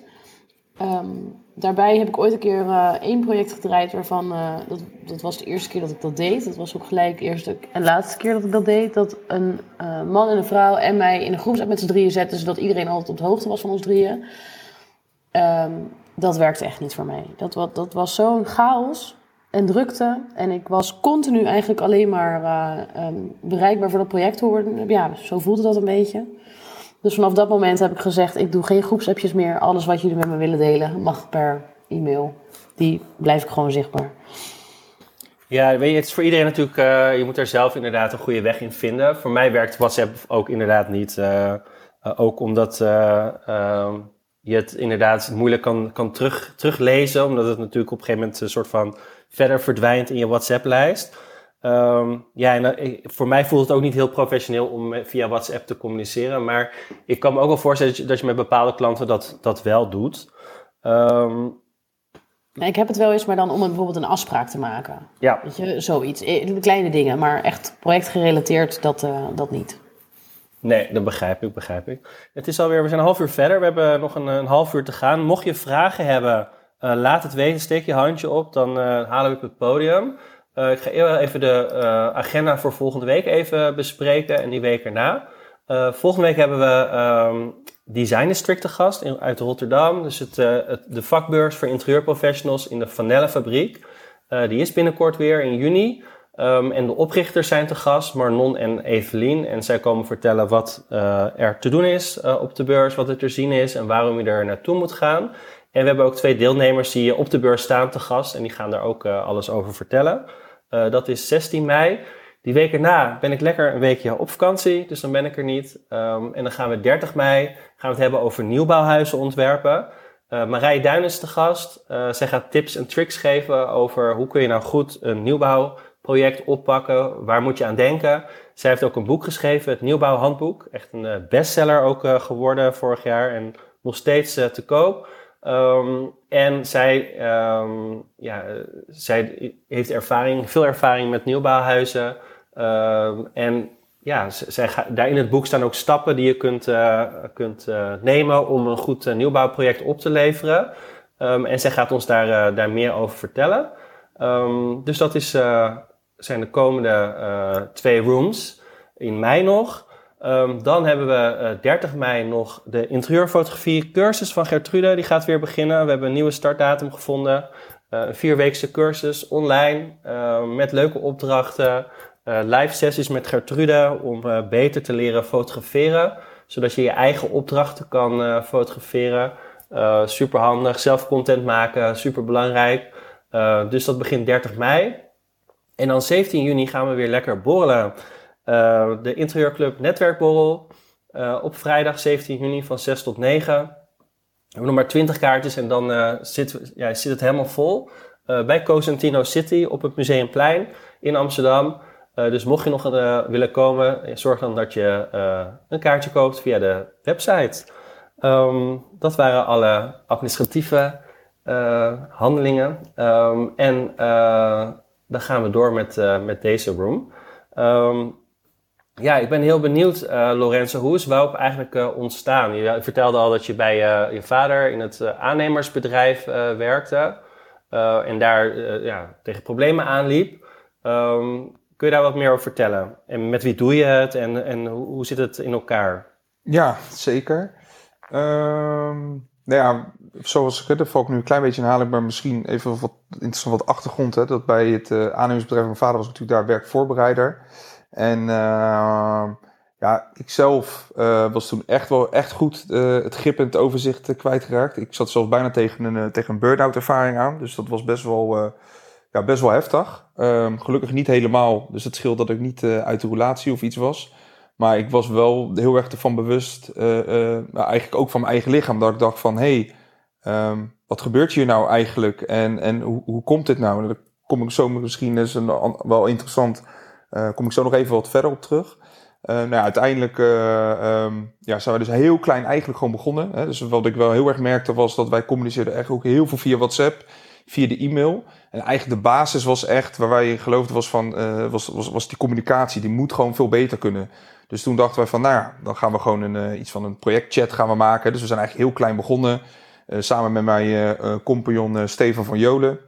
Ehm, daarbij heb ik ooit een keer eh, één project gedraaid waarvan, eh, dat, dat was de eerste keer dat ik dat deed. Dat was ook gelijk de eerste en laatste keer dat ik dat deed. Dat een eh, man en een vrouw en mij in een groepsapp met z'n drieën zetten, zodat iedereen altijd op de hoogte was van ons drieën. Ehm, dat werkte echt niet voor mij. Dat, dat was zo'n chaos en drukte. En ik was continu eigenlijk alleen maar eh, ehm, bereikbaar voor dat project. Hoorde. Ja, zo voelde dat een beetje. Dus vanaf dat moment heb ik gezegd, ik doe geen groepsappjes meer. Alles wat jullie met me willen delen mag per e-mail. Die blijf ik gewoon zichtbaar. Ja, weet je, het is voor iedereen natuurlijk, eh, je moet er zelf inderdaad een goede weg in vinden. Voor mij werkt WhatsApp ook inderdaad niet. eh, ook omdat eh, ehm, je het inderdaad moeilijk kan, kan terug, teruglezen, omdat het natuurlijk op een gegeven moment een soort van verder verdwijnt in je WhatsApp-lijst. Ehm, ja, en eh, voor mij voelt het ook niet heel professioneel om eh, via WhatsApp te communiceren, maar ik kan me ook wel voorstellen dat je, dat je met bepaalde klanten dat, dat wel doet. Ehm, ik heb het wel eens, maar dan om bijvoorbeeld een afspraak te maken. ja, Weet je, zoiets. Eh, Kleine dingen, maar echt projectgerelateerd, dat, eh, dat niet. Nee, dat begrijp ik, begrijp ik. Het is alweer, we zijn een half uur verder. We hebben nog een, een half uur te gaan. Mocht je vragen hebben, eh, laat het weten. Steek je handje op, dan eh, halen we het podium. Eh, ik ga even de agenda voor volgende week even bespreken en die week erna. Volgende week hebben we ehm Design District te gast in, uit Rotterdam. Dus het, het, de vakbeurs voor interieurprofessionals in de Vanellenfabriek. Die is binnenkort weer in juni. Ehm, en de oprichters zijn te gast, Marnon en Evelien. En zij komen vertellen wat eh, er te doen is eh, op de beurs, wat er te zien is en waarom je er naartoe moet gaan. En we hebben ook twee deelnemers die op de beurs staan te gast en die gaan daar ook eh, alles over vertellen. Eh, dat is 16 mei. Die week erna ben ik lekker een weekje op vakantie, dus dan ben ik er niet. Ehm, en dan gaan we 30 mei gaan we het hebben over nieuwbouwhuizen ontwerpen. Eh Marije Duin is de gast. Eh, zij gaat tips en tricks geven over hoe kun je nou goed een nieuwbouwproject oppakken. Waar moet je aan denken? Zij heeft ook een boek geschreven, het Nieuwbouwhandboek. Echt een eh, bestseller ook eh, geworden vorig jaar en nog steeds eh, te koop. Ehm, en zij, ehm, ja, zij heeft ervaring, veel ervaring met nieuwbouwhuizen. Ehm, en ja, zij, daar in het boek staan ook stappen die je kunt, kunt nemen om een goed nieuwbouwproject op te leveren. En zij gaat ons daar, daar meer over vertellen. Dus dat is, zijn de komende twee rooms in mei nog. Um, dan hebben we uh, eh, 30 mei nog de interieurfotografie cursus van Gertrude. Die gaat weer beginnen. We hebben een nieuwe startdatum gevonden. Uh, een vierweekse cursus online met leuke opdrachten. live sessies met Gertrude om beter te leren fotograferen. Zodat je je eigen opdrachten kan fotograferen. super handig. Zelf content maken, super belangrijk. dus dat begint 30 mei. En dan 17 juni gaan we weer lekker borrelen. Uh, de Interieurclub Netwerkborrel uh, op vrijdag 17 juni van 6 tot 9. We hebben nog maar 20 kaartjes en dan uh, zit, ja, zit het helemaal vol. bij Cosentino City op het Museumplein in Amsterdam. dus mocht je nog willen komen, zorg dan dat je een kaartje koopt via de website. Um, dat waren alle administratieve handelingen. Um, en dan gaan we door met, met deze room. Um, ja, ik ben heel benieuwd, uh, Lorenzo. Hoe is WOUP eigenlijk uh, ontstaan? Je vertelde al dat je bij je vader in het aannemersbedrijf werkte. en daar ja, tegen problemen aanliep. Um, kun je daar wat meer over vertellen? En met wie doe je het en, en hoe, hoe zit het in elkaar? Ja, zeker. Um, nou ja, zoals ik het, val ik nu een klein beetje inhalen, maar misschien even wat interessant wat achtergrond. Hè, dat bij het aannemersbedrijf van mijn vader was natuurlijk daar werkvoorbereider. En uh, ja, ik zelf uh, was toen echt wel echt goed uh, het grip en het overzicht kwijtgeraakt. Ik zat zelfs bijna tegen een, tegen een burn-out ervaring aan. Dus dat was best wel, ja, best wel heftig. Um, gelukkig niet helemaal. Dus het scheelt dat ik niet uit de relatie of iets was. Maar ik was wel heel erg ervan bewust, nou, eigenlijk ook van mijn eigen lichaam, dat ik dacht van, hé, hey, um, wat gebeurt hier nou eigenlijk en, en hoe, hoe komt dit nou? Dan kom ik zo misschien, is een, wel interessant daar eh, kom ik zo nog even wat verder op terug. Uh, nou ja, uiteindelijk uh, um, ja, zijn we dus heel klein eigenlijk gewoon begonnen. Hè. Dus wat ik wel heel erg merkte was dat wij communiceerden echt ook heel veel via WhatsApp, via de e-mail. En eigenlijk de basis was echt, waar wij geloofden was van, was, was, was die communicatie. Die moet gewoon veel beter kunnen. Dus toen dachten wij van, nou ja, dan gaan we gewoon een, iets van een projectchat gaan we maken. Dus we zijn eigenlijk heel klein begonnen. Samen met mijn compagnon Stefan van Jolen.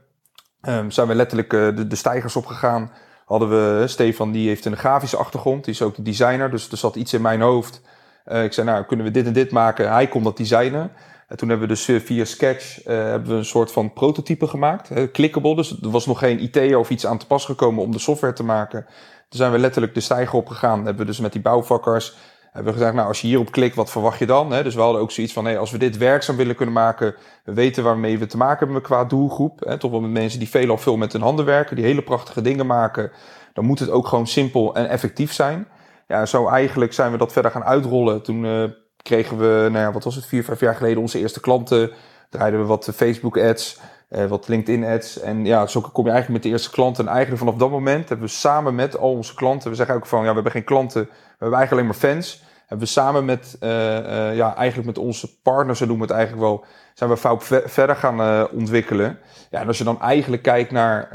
Um, zijn we letterlijk de, de stijgers opgegaan hadden we Stefan, die heeft een grafische achtergrond. Die is ook een designer, dus er zat iets in mijn hoofd. Ik zei, nou, kunnen we dit en dit maken? Hij kon dat designen. En toen hebben we dus via Sketch hebben we een soort van prototype gemaakt. Clickable, dus er was nog geen IT of iets aan te pas gekomen om de software te maken. Toen zijn we letterlijk de stijger opgegaan. Hebben we dus met die bouwvakkers hebben we gezegd, nou, als je hierop klikt, wat verwacht je dan? Hè? Dus we hadden ook zoiets van, hey, als we dit werkzaam willen kunnen maken, we weten waarmee we te maken hebben qua doelgroep. Hè? Toch wel met mensen die veelal veel met hun handen werken, die hele prachtige dingen maken. Dan moet het ook gewoon simpel en effectief zijn. Ja, zo eigenlijk zijn we dat verder gaan uitrollen. Toen uh, kregen we, nou ja, wat was het, vier, vijf jaar geleden onze eerste klanten. Draaiden we wat Facebook ads, uh, wat LinkedIn ads. En ja, zo kom je eigenlijk met de eerste klanten. En eigenlijk vanaf dat moment hebben we samen met al onze klanten, we zeggen ook van, ja, we hebben geen klanten, hebben eigenlijk alleen maar fans hebben we samen met, uh, uh, ja, eigenlijk met onze partners, zo noemen we het eigenlijk wel, zijn we verder gaan uh, ontwikkelen. Ja, en als je dan eigenlijk kijkt naar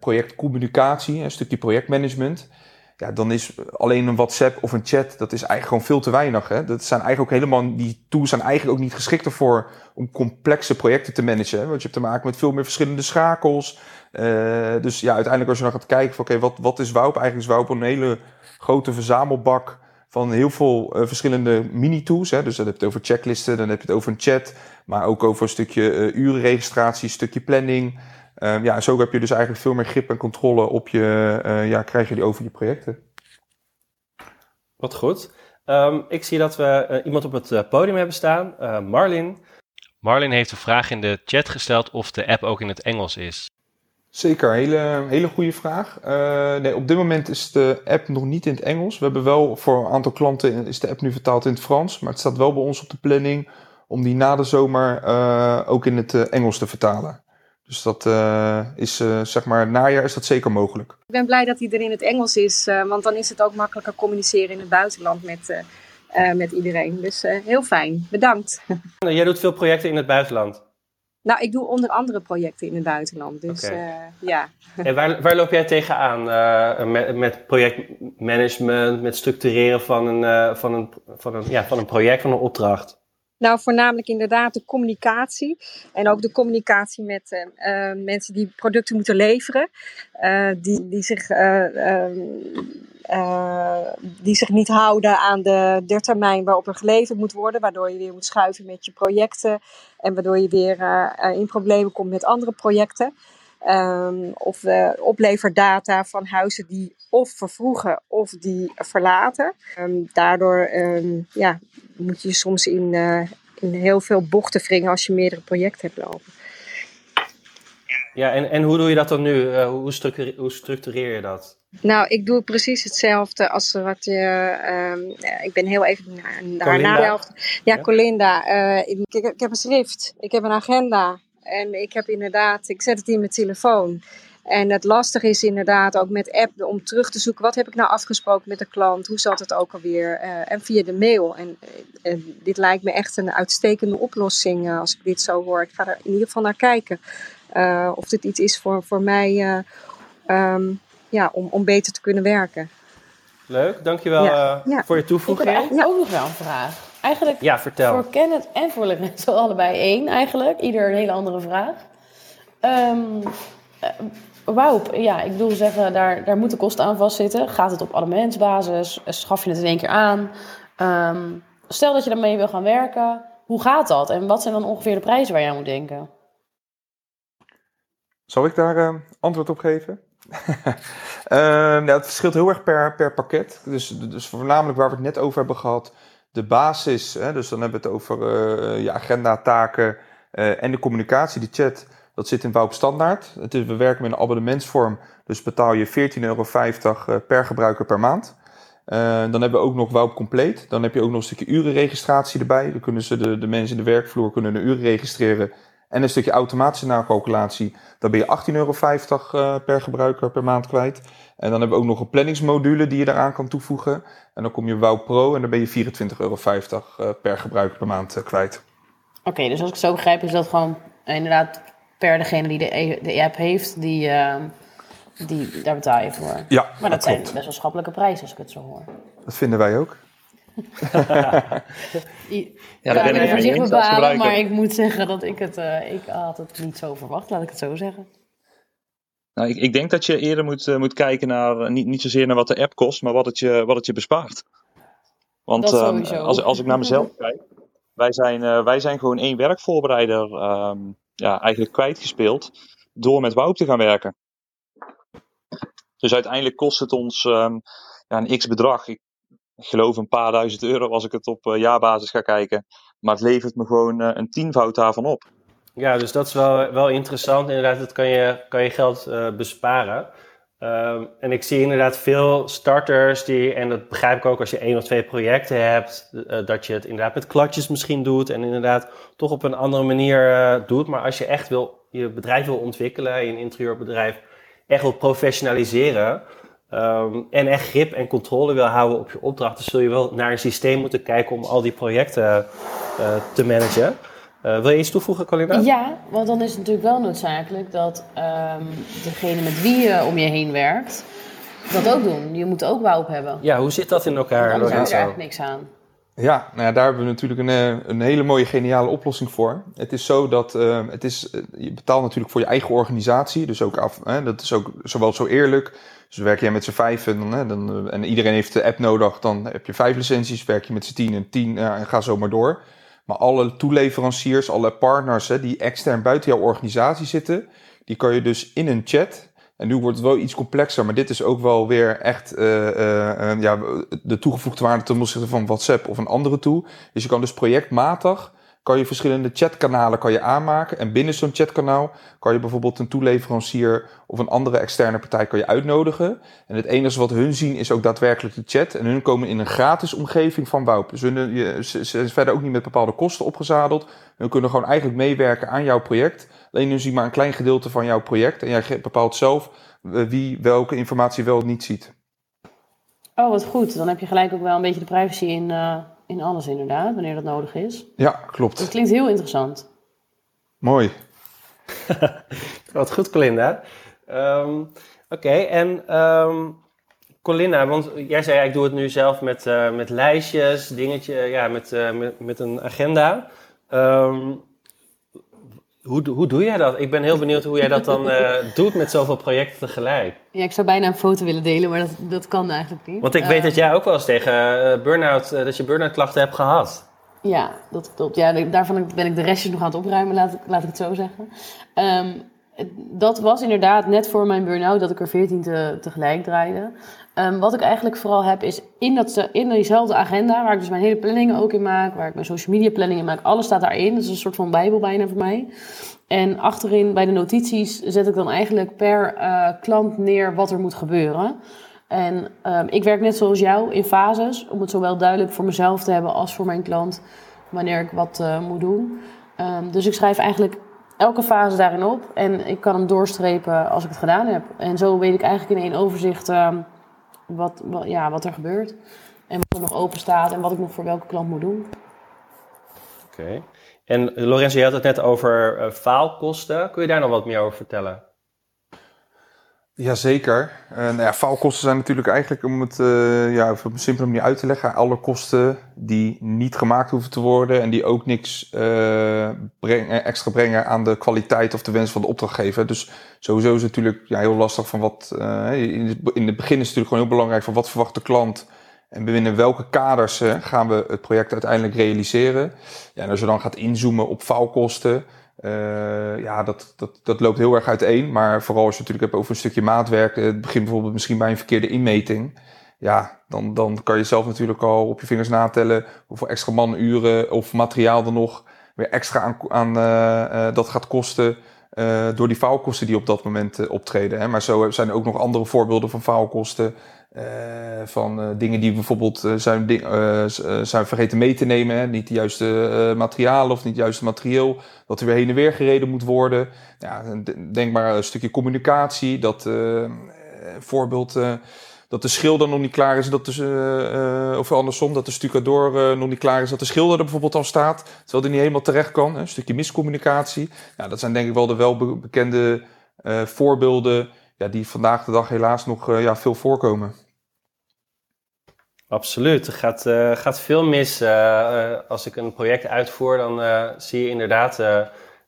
projectcommunicatie, een stukje projectmanagement, ja, dan is alleen een WhatsApp of een chat, dat is eigenlijk gewoon veel te weinig. Hè? Dat zijn eigenlijk ook helemaal, die tools zijn eigenlijk ook niet geschikt ervoor om complexe projecten te managen. Hè? Want je hebt te maken met veel meer verschillende schakels. dus ja, uiteindelijk als je dan gaat kijken van oké, wat, wat is WOUP? Eigenlijk is WOUP een hele grote verzamelbak van heel veel uh, verschillende mini-tools. Hè. Dus dan heb je het over checklisten, dan heb je het over een chat, maar ook over een stukje uh, urenregistratie, een stukje planning. Um, ja, zo heb je dus eigenlijk veel meer grip en controle op je, uh, ja, krijg je die over je projecten. Wat goed. Um, ik zie dat we iemand op het podium hebben staan, Marlin. Marlin heeft een vraag in de chat gesteld of de app ook in het Engels is. Zeker, hele, hele goede vraag. Uh, nee, op dit moment is de app nog niet in het Engels. We hebben wel voor een aantal klanten is de app nu vertaald in het Frans. Maar het staat wel bij ons op de planning om die na de zomer uh, ook in het Engels te vertalen. Dus dat is, zeg maar, najaar is dat zeker mogelijk. Ik ben blij dat hij er in het Engels is, want dan is het ook makkelijker communiceren in het buitenland met, met iedereen. Dus heel fijn, bedankt. <laughs> Jij doet veel projecten in het buitenland. Nou, ik doe onder andere projecten in het buitenland. Dus eh, ja. <laughs> En waar, waar loop jij tegenaan eh met, met projectmanagement, met structureren van een, eh, van, een, van, een, ja, van een project, van een opdracht? Nou, voornamelijk inderdaad de communicatie. En ook de communicatie met eh, eh, mensen die producten moeten leveren. eh, die, die, zich, eh, ehm, eh, die zich niet houden aan de, de termijn waarop er geleverd moet worden. Waardoor je weer moet schuiven met je projecten. En waardoor je weer in problemen komt met andere projecten. Ehm, of eh, opleverdata van huizen die of vervroegen of die verlaten. Ehm, daardoor ehm, ja, moet je soms in, eh, in heel veel bochten wringen als je meerdere projecten hebt lopen. Ja, en, en hoe doe je dat dan nu? Eh, hoe, structureer, hoe structureer je dat? Nou, ik doe precies hetzelfde als wat je. ik ben heel even naar, naar Colinda? Ja, Ja? Colinda. eh, ik, ik, ik heb een schrift, ik heb een agenda. En ik heb inderdaad, ik zet het in mijn telefoon. En het lastige is inderdaad ook met app om terug te zoeken. Wat heb ik nou afgesproken met de klant? Hoe zat het ook alweer? Eh, en via de mail. En, eh, eh, dit lijkt me echt een uitstekende oplossing eh, als ik dit zo hoor. Ik ga er in ieder geval naar kijken. Eh, of dit iets is voor, voor mij eh, ehm, ja, om, om beter te kunnen werken. Leuk, dankjewel Ja, eh, ja. voor je Ik heb toevoeging. eigenlijk ook nog wel een vraag. Eigenlijk Ja, vertel. voor Kenneth en voor Lorenzo <laughs> allebei één eigenlijk. Ieder een hele andere vraag. Ehm eh, Wauw, ja, ik bedoel zeggen, daar, daar moeten kosten aan vastzitten. Gaat het op abonnementsbasis? Schaf je het in één keer aan? Ehm, stel dat je daarmee wil gaan werken. Hoe gaat dat? En wat zijn dan ongeveer de prijzen waar je aan moet denken? Zal ik daar eh, antwoord op geven? <laughs> Ehm, nou, het verschilt heel erg per, per pakket. Dus, dus voornamelijk waar we het net over hebben gehad, de basis. Hè, dus dan hebben we het over eh, je agenda, taken eh, en de communicatie, de chat. Dat zit in Woup Standaard. Het is, we werken met een abonnementsvorm, dus betaal je 14,50 euro eh, per gebruiker per maand. Dan hebben we ook nog Woup Compleet. Dan heb je ook nog een stukje urenregistratie erbij. Dan kunnen ze de, de mensen in de werkvloer kunnen een uren registreren. En een stukje automatische nakalculatie. Dan ben je 18,50 euro per gebruiker per maand kwijt. En dan hebben we ook nog een planningsmodule die je daaraan kan toevoegen. En dan kom je Wow Pro en dan ben je 24,50 euro eh, per gebruiker per maand eh, kwijt. Oké, dus als ik het zo begrijp, is dat gewoon inderdaad per degene die de, e- de app heeft, die, ehm, die, daar betaal je voor. Ja, Maar dat, zijn klopt. best wel schappelijke prijzen als ik het zo hoor. Dat vinden wij ook. <laughs> I- Ja, kan daar ben ik voor mee zich bepalen, maar ik moet zeggen dat ik het, eh, ik had het niet zo verwacht, laat ik het zo zeggen. Nou, ik, ik denk dat je eerder moet, eh, moet kijken naar, eh, niet, niet zozeer naar wat de app kost, maar wat het je, wat het je bespaart. Want Dat ehm, als, als ik naar mezelf <laughs> kijk, wij zijn, eh, wij zijn gewoon één werkvoorbereider ehm, ja, eigenlijk kwijtgespeeld door met Wout te gaan werken. Dus uiteindelijk kost het ons ehm, ja, een x bedrag. Ik geloof een paar duizend euro als ik het op jaarbasis ga kijken. Maar het levert me gewoon een tienvoud daarvan op. Ja, dus dat is wel, wel interessant. Inderdaad, dat kan je, kan je geld eh, besparen. Ehm, en ik zie inderdaad veel starters die, en dat begrijp ik ook als je één of twee projecten hebt, eh, dat je het inderdaad met kladjes misschien doet en inderdaad toch op een andere manier eh, doet. Maar als je echt wil, je bedrijf wil ontwikkelen, je interieurbedrijf echt wil professionaliseren ehm, en echt grip en controle wil houden op je opdrachten, zul je wel naar een systeem moeten kijken om al die projecten te managen. Eh, wil je iets toevoegen, Colina? Ja, want dan is het natuurlijk wel noodzakelijk dat ehm, degene met wie je om je heen werkt, dat ook doen. Je moet ook wou op hebben. Ja, hoe zit dat in elkaar, Anders heb je er eigenlijk niks aan. Ja, nou ja, daar hebben we natuurlijk een, eh, een hele mooie geniale oplossing voor. Het is zo dat eh, het is, eh, je betaalt natuurlijk voor je eigen organisatie. Dus ook af, hè, dat is ook zowel zo eerlijk. Dus werk jij met z'n vijf en, dan, hè, dan, en iedereen heeft de app nodig, dan heb je vijf licenties. Werk je met z'n tien en tien ja, en ga zo maar door. Maar alle toeleveranciers, alle partners hè, die extern buiten jouw organisatie zitten, die kan je dus in een chat. En nu wordt het wel iets complexer, maar dit is ook wel weer echt eh, eh, eh, ja, de toegevoegde waarde ten opzichte van WhatsApp of een andere tool. Dus je kan dus projectmatig kan je verschillende chatkanalen kan je aanmaken. En binnen zo'n chatkanaal kan je bijvoorbeeld een toeleverancier of een andere externe partij kan je uitnodigen. En het enige wat hun zien is ook daadwerkelijk de chat. En hun komen in een gratis omgeving van Woup. Dus ze, zijn verder ook niet met bepaalde kosten opgezadeld. Hun kunnen gewoon eigenlijk meewerken aan jouw project. Alleen hun zien maar een klein gedeelte van jouw project. En jij bepaalt zelf eh, wie welke informatie wel of niet ziet. Oh, wat goed. Dan heb je gelijk ook wel een beetje de privacy in, eh, in alles inderdaad, wanneer dat nodig is. Ja, Dat klopt. klinkt heel interessant. Mooi. <laughs> Wat goed, Colinda. Ehm, oké, en um, Colinda, want jij zei ik doe het nu zelf met, uh, met lijstjes, dingetje, ja, met, uh, met, met een agenda. Um, hoe, hoe doe jij dat? Ik ben heel benieuwd hoe jij dat dan uh, <laughs> doet met zoveel projecten tegelijk. Ja, ik zou bijna een foto willen delen, maar dat, dat kan eigenlijk niet. Want ik weet dat jij ook wel eens tegen burn-out, dat je burn-out klachten hebt gehad. Ja, dat klopt. Ja, daarvan ben ik de restjes nog aan het opruimen, laat, laat ik het zo zeggen. Um, dat was inderdaad net voor mijn burn-out dat ik er 14 te, tegelijk draaide. Um, wat ik eigenlijk vooral heb is in, dat, in diezelfde agenda, waar ik dus mijn hele planning ook in maak, waar ik mijn social media planning in maak, alles staat daarin. Dat is een soort van bijbel bijna voor mij. En achterin bij de notities zet ik dan eigenlijk per uh, klant neer wat er moet gebeuren. En um, ik werk net zoals jou in fases, om het zowel duidelijk voor mezelf te hebben als voor mijn klant, wanneer ik wat uh, moet doen. Um, dus ik schrijf eigenlijk elke fase daarin op en ik kan hem doorstrepen als ik het gedaan heb. En zo weet ik eigenlijk in één overzicht wat, wat, ja, wat er gebeurt en wat er nog open staat en wat ik nog voor welke klant moet doen. Oké. En Lorenzo, je had het net over uh, faalkosten. Kun je daar nog wat meer over vertellen? Jazeker. Uh, nou ja, faalkosten zijn natuurlijk eigenlijk, om het uh, ja, op een simpele uit te leggen, alle kosten die niet gemaakt hoeven te worden en die ook niks uh, breng, extra brengen aan de kwaliteit of de wens van de opdrachtgever. Dus sowieso is het natuurlijk ja, heel lastig van wat, in, het, begin is het natuurlijk gewoon heel belangrijk van wat verwacht de klant en binnen welke kaders gaan we het project uiteindelijk realiseren. Ja, en als je dan gaat inzoomen op faalkosten, uh, ja, dat, dat, dat loopt heel erg uiteen. Maar vooral als je het natuurlijk hebt over een stukje maatwerk. Het begint bijvoorbeeld misschien bij een verkeerde inmeting. Ja, dan, dan kan je zelf natuurlijk al op je vingers natellen hoeveel extra manuren of materiaal er nog weer extra aan, aan uh, dat gaat kosten. door die faalkosten die op dat moment optreden. Hè. Maar zo zijn er ook nog andere voorbeelden van faalkosten. Uh, van uh, dingen die bijvoorbeeld uh, zijn, zijn vergeten mee te nemen. Niet de juiste materialen of niet het juiste materieel. Dat er weer heen en weer gereden moet worden. Denk maar een stukje communicatie. Dat voorbeeld dat de schilder nog niet klaar is. Dat de, of andersom, dat de stucador nog niet klaar is. Dat de schilder er bijvoorbeeld al staat. Terwijl die niet helemaal terecht kan. Hè? Een stukje miscommunicatie. Ja, dat zijn denk ik wel de welbekende voorbeelden. Ja, die vandaag de dag helaas nog ja, veel voorkomen. Absoluut. Er gaat, uh, gaat veel mis. Uh, als ik een project uitvoer, dan zie je inderdaad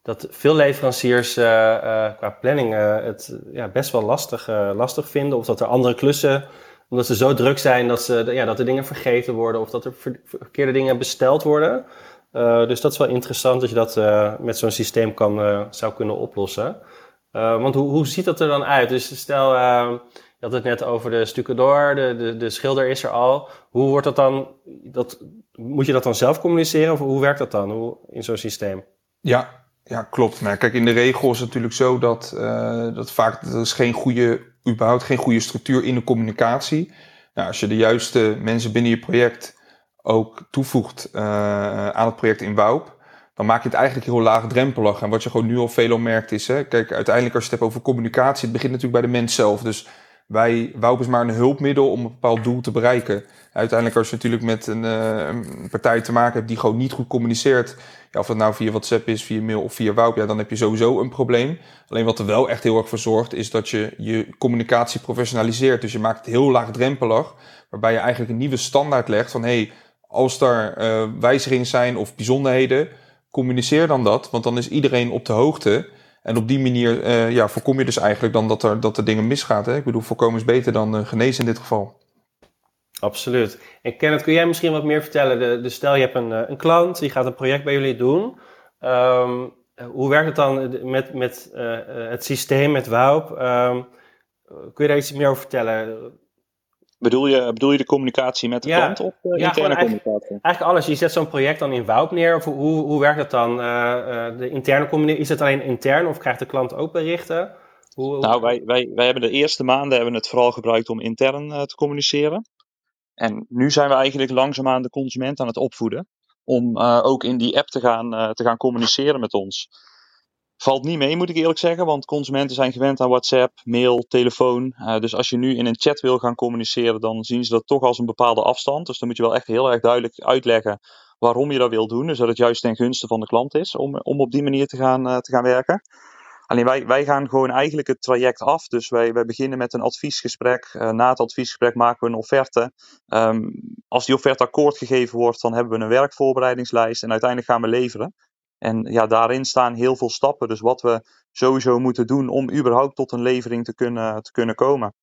dat veel leveranciers qua planning het ja, best wel lastig, lastig vinden. Of dat er andere klussen, omdat ze zo druk zijn dat, ze, ja, dat er dingen vergeten worden of dat er verkeerde dingen besteld worden. dus dat is wel interessant dat je dat met zo'n systeem kan, zou kunnen oplossen. want hoe, hoe ziet dat er dan uit? Dus stel je had het net over de stucador, de, de, de schilder is er al. Hoe wordt dat dan, dat, moet je dat dan zelf communiceren of hoe werkt dat dan hoe, in zo'n systeem? Ja, ja, klopt. Nou, kijk, in de regel is het natuurlijk zo dat, uh, dat vaak is geen goede, überhaupt geen goede structuur in de communicatie. Nou, als je de juiste mensen binnen je project ook toevoegt uh, aan het project in Woup, dan maak je het eigenlijk heel laagdrempelig. En wat je gewoon nu al veel merkt is, hè, kijk, uiteindelijk als je het hebt over communicatie, het begint natuurlijk bij de mens zelf. Dus wij, Woup is maar een hulpmiddel om een bepaald doel te bereiken. Uiteindelijk als je natuurlijk met een, uh, een partij te maken hebt die gewoon niet goed communiceert, ja, of dat nou via WhatsApp is, via mail of via Woup, ja, dan heb je sowieso een probleem. Alleen wat er wel echt heel erg voor zorgt, is dat je je communicatie professionaliseert. Dus je maakt het heel laagdrempelig, waarbij je eigenlijk een nieuwe standaard legt van, hey, als daar uh, wijzigingen zijn of bijzonderheden, communiceer dan dat, want dan is iedereen op de hoogte. En op die manier uh, ja, voorkom je dus eigenlijk dan dat er, dat er dingen misgaat. Hè? Ik bedoel, voorkomen is beter dan uh, genezen in dit geval. Absoluut. En Kenneth, kun jij misschien wat meer vertellen? Stel, je hebt een, eh, een klant, die gaat een project bij jullie doen. Um, hoe werkt het dan met, met het systeem, met WOUP? Um, kun je daar iets meer over vertellen? Bedoel je, bedoel je de communicatie met de ja, klant of de ja, interne communicatie? Eigenlijk, eigenlijk alles. Je zet zo'n project dan in Wout neer. Of hoe, hoe werkt dat dan? Uh, uh, de interne communicatie, is het alleen intern of krijgt de klant ook berichten? Hoe, nou, wij, wij, wij hebben de eerste maanden hebben het vooral gebruikt om intern uh, te communiceren. En nu zijn we eigenlijk langzaamaan de consument aan het opvoeden. Om ook in die app te gaan, te gaan communiceren met ons. Valt niet mee, moet ik eerlijk zeggen, want consumenten zijn gewend aan WhatsApp, mail, telefoon. Uh, dus als je nu in een chat wil gaan communiceren, dan zien ze dat toch als een bepaalde afstand. Dus dan moet je wel echt heel erg duidelijk uitleggen waarom je dat wil doen. Dus dat het juist ten gunste van de klant is om, om op die manier te gaan, uh, te gaan werken. Alleen wij, wij gaan gewoon eigenlijk het traject af. Dus wij, wij beginnen met een adviesgesprek. Uh, na het adviesgesprek maken we een offerte. Um, als die offerte akkoord gegeven wordt, dan hebben we een werkvoorbereidingslijst. En uiteindelijk gaan we leveren. En ja, daarin staan heel veel stappen. Dus wat we sowieso moeten doen om überhaupt tot een levering te kunnen, te kunnen komen.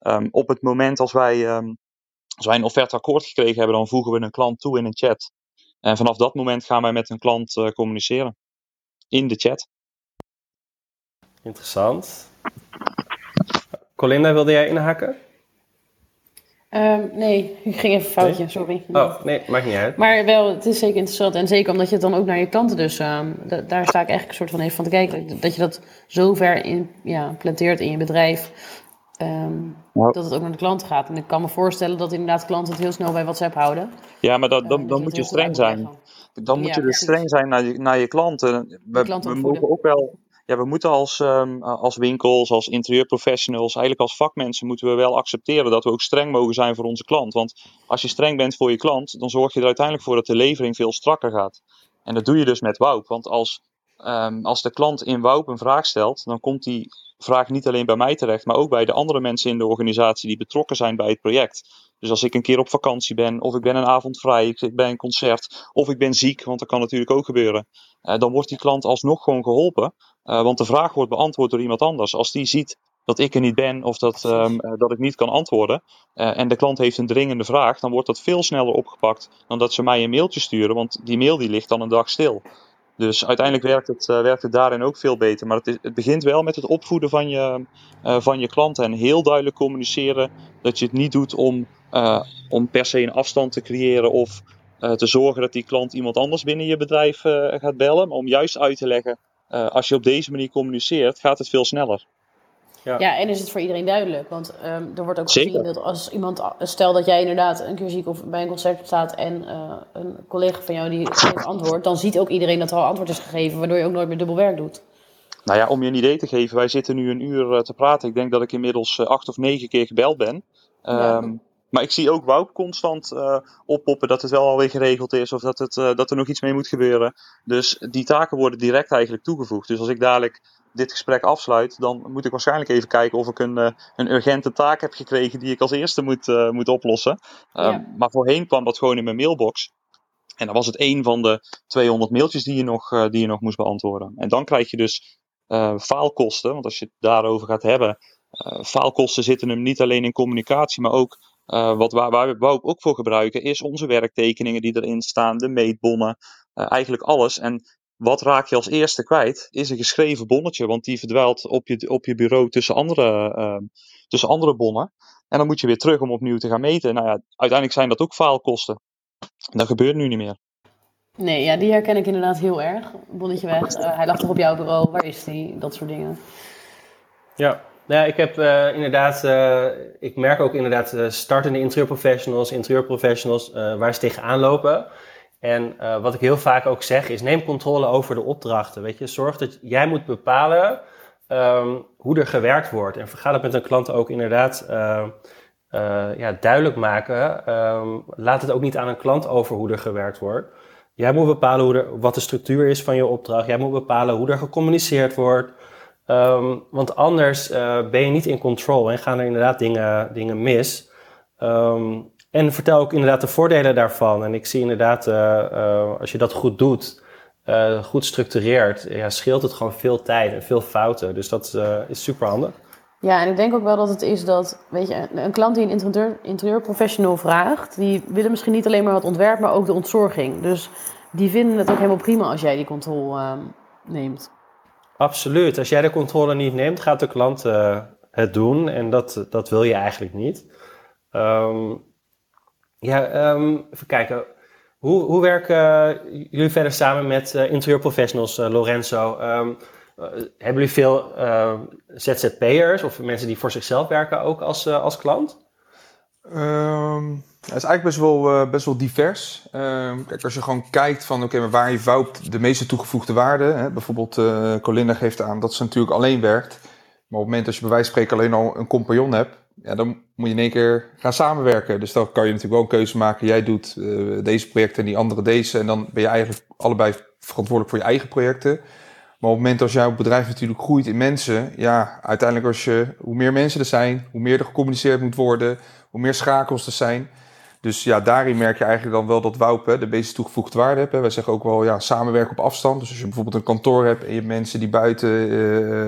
Um, op het moment als wij, um, als wij een offerte akkoord gekregen hebben, dan voegen we een klant toe in een chat. En vanaf dat moment gaan wij met een klant uh, communiceren. In de chat. Interessant. Colinda, wilde jij inhaken? Um, nee, ik ging even foutje, nee? sorry. Oh, nee, maakt niet uit. Maar wel, het is zeker interessant. En zeker omdat je het dan ook naar je klanten dus... Um, daar sta ik eigenlijk een soort van even van te kijken. Dat je dat zo ver in, ja, planteert in je bedrijf... Um, ja. dat het ook naar de klanten gaat. En ik kan me voorstellen dat inderdaad klanten het heel snel bij WhatsApp houden. Ja, maar dat, dan, uh, dan moet je streng zijn. Dan moet ja, je dus streng zijn naar je, naar je klanten. We, klanten we mogen ook wel ja, we moeten als, um, als winkels, als interieurprofessionals, eigenlijk als vakmensen, moeten we wel accepteren dat we ook streng mogen zijn voor onze klant. Want als je streng bent voor je klant, dan zorg je er uiteindelijk voor dat de levering veel strakker gaat. En dat doe je dus met Woup. Want als, um, als de klant in Woup een vraag stelt, dan komt die vraag niet alleen bij mij terecht, maar ook bij de andere mensen in de organisatie die betrokken zijn bij het project. Dus als ik een keer op vakantie ben, of ik ben een avond vrij, ik ben een concert, of ik ben ziek, want dat kan natuurlijk ook gebeuren, uh, dan wordt die klant alsnog gewoon geholpen. Uh, want de vraag wordt beantwoord door iemand anders. Als die ziet dat ik er niet ben of dat, um, uh, dat ik niet kan antwoorden uh, en de klant heeft een dringende vraag, dan wordt dat veel sneller opgepakt dan dat ze mij een mailtje sturen, want die mail die ligt dan een dag stil. Dus uiteindelijk werkt het, werkt het daarin ook veel beter. Maar het, het begint wel met het opvoeden van je, uh, van je klanten. En heel duidelijk communiceren dat je het niet doet om, om per se een afstand te creëren of te zorgen dat die klant iemand anders binnen je bedrijf gaat bellen. Maar om juist uit te leggen, als je op deze manier communiceert, gaat het veel sneller. Ja. ja, en is het voor iedereen duidelijk? Want um, er wordt ook Zeker. gezien dat als iemand, stel dat jij inderdaad een keer ziek of bij een concert staat en uh, een collega van jou die geeft antwoord, dan ziet ook iedereen dat er al antwoord is gegeven, waardoor je ook nooit meer dubbel werk doet. Nou ja, om je een idee te geven, wij zitten nu een uur uh, te praten. Ik denk dat ik inmiddels acht of negen keer gebeld ben. Um, ja. Maar ik zie ook Wout constant uh, oppoppen dat het wel alweer geregeld is of dat, het, uh, dat er nog iets mee moet gebeuren. Dus die taken worden direct eigenlijk toegevoegd. Dus als ik dadelijk dit gesprek afsluit, dan moet ik waarschijnlijk even kijken of ik een, uh, een urgente taak heb gekregen die ik als eerste moet, moet oplossen. Ja. Maar voorheen kwam dat gewoon in mijn mailbox. En dan was het één van de 200 mailtjes die je nog, die je nog moest beantwoorden. En dan krijg je dus faalkosten, want als je het daarover gaat hebben, faalkosten zitten hem niet alleen in communicatie, maar ook wat waar, waar we ook voor gebruiken, is onze werktekeningen die erin staan, de meetbonnen, eigenlijk alles. En wat raak je als eerste kwijt? Is een geschreven bonnetje, want die verdwijlt op je, op je bureau tussen andere, uh, tussen andere bonnen. En dan moet je weer terug om opnieuw te gaan meten. Nou ja, uiteindelijk zijn dat ook faalkosten. Dat gebeurt nu niet meer. Nee, ja, die herken ik inderdaad heel erg. Bonnetje weg, uh, hij lag toch op jouw bureau, waar is die? Dat soort dingen. Ja, nou ik heb uh, inderdaad, uh, ik merk ook inderdaad uh, startende interieurprofessionals, interieurprofessionals, waar ze tegenaan lopen. En wat ik heel vaak ook zeg is, neem controle over de opdrachten. Weet je, zorg dat jij moet bepalen um, hoe er gewerkt wordt. En ga dat met een klant ook inderdaad ja, duidelijk maken. Um, laat het ook niet aan een klant over hoe er gewerkt wordt. Jij moet bepalen hoe er, wat de structuur is van je opdracht. Jij moet bepalen hoe er gecommuniceerd wordt. Um, want anders ben je niet in control en gaan er inderdaad dingen, dingen mis. Um, en vertel ook inderdaad de voordelen daarvan. En ik zie inderdaad, uh, uh, als je dat goed doet, goed structureert, ja, scheelt het gewoon veel tijd en veel fouten. Dus dat is super handig. Ja, en ik denk ook wel dat het is dat, weet je, een klant die een interieur, interieurprofessional vraagt, die willen misschien niet alleen maar wat ontwerp, maar ook de ontzorging. Dus die vinden het ook helemaal prima als jij die controle neemt. Absoluut. Als jij de controle niet neemt, gaat de klant het doen. En dat, dat wil je eigenlijk niet. Um, ja, um, even kijken. Hoe, hoe werken uh, jullie verder samen met uh, interieurprofessionals, uh, Lorenzo? Um, hebben jullie veel ZZP'ers of mensen die voor zichzelf werken ook als, als klant? Um, het is eigenlijk best wel, best wel divers. kijk, als je gewoon kijkt van oké, maar waar heeft Wout de meeste toegevoegde waarde? Hè? Bijvoorbeeld Colinda geeft aan dat ze natuurlijk alleen werkt. Maar op het moment dat je bij wijze van spreken alleen al een compagnon hebt, ja, dan moet je in één keer gaan samenwerken. Dus dan kan je natuurlijk wel een keuze maken. Jij doet uh, deze projecten en die andere deze. En dan ben je eigenlijk allebei verantwoordelijk voor je eigen projecten. Maar op het moment als jouw bedrijf natuurlijk groeit in mensen, ja, uiteindelijk als je, hoe meer mensen er zijn, hoe meer er gecommuniceerd moet worden, hoe meer schakels er zijn. Dus ja, daarin merk je eigenlijk dan wel dat Woup de meeste toegevoegde waarde heeft. Wij zeggen ook wel ja, samenwerken op afstand. Dus als je bijvoorbeeld een kantoor hebt en je hebt mensen die buiten, uh,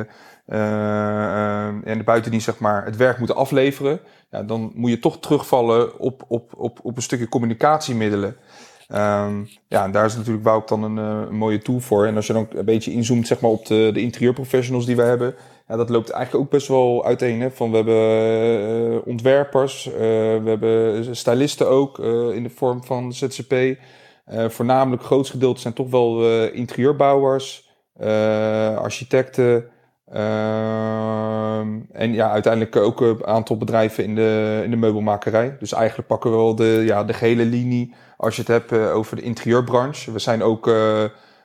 uh, en de buitendienst zeg maar, het werk moeten afleveren. Ja, dan moet je toch terugvallen op, op, op, op een stukje communicatiemiddelen. Um, ja, en daar is natuurlijk Woup dan een, een, mooie tool voor. En als je dan een beetje inzoomt zeg maar, op de, de interieurprofessionals die we hebben dat loopt eigenlijk ook best wel uiteen. Hè? Van, we hebben uh, ontwerpers, uh, we hebben stylisten ook uh, in de vorm van ZZP. voornamelijk, grootste gedeelte zijn toch wel interieurbouwers, architecten. Ehm, en ja, uiteindelijk ook een aantal bedrijven in de, in de meubelmakerij. Dus eigenlijk pakken we wel de, ja, de gehele linie als je het hebt over de interieurbranche. We zijn ook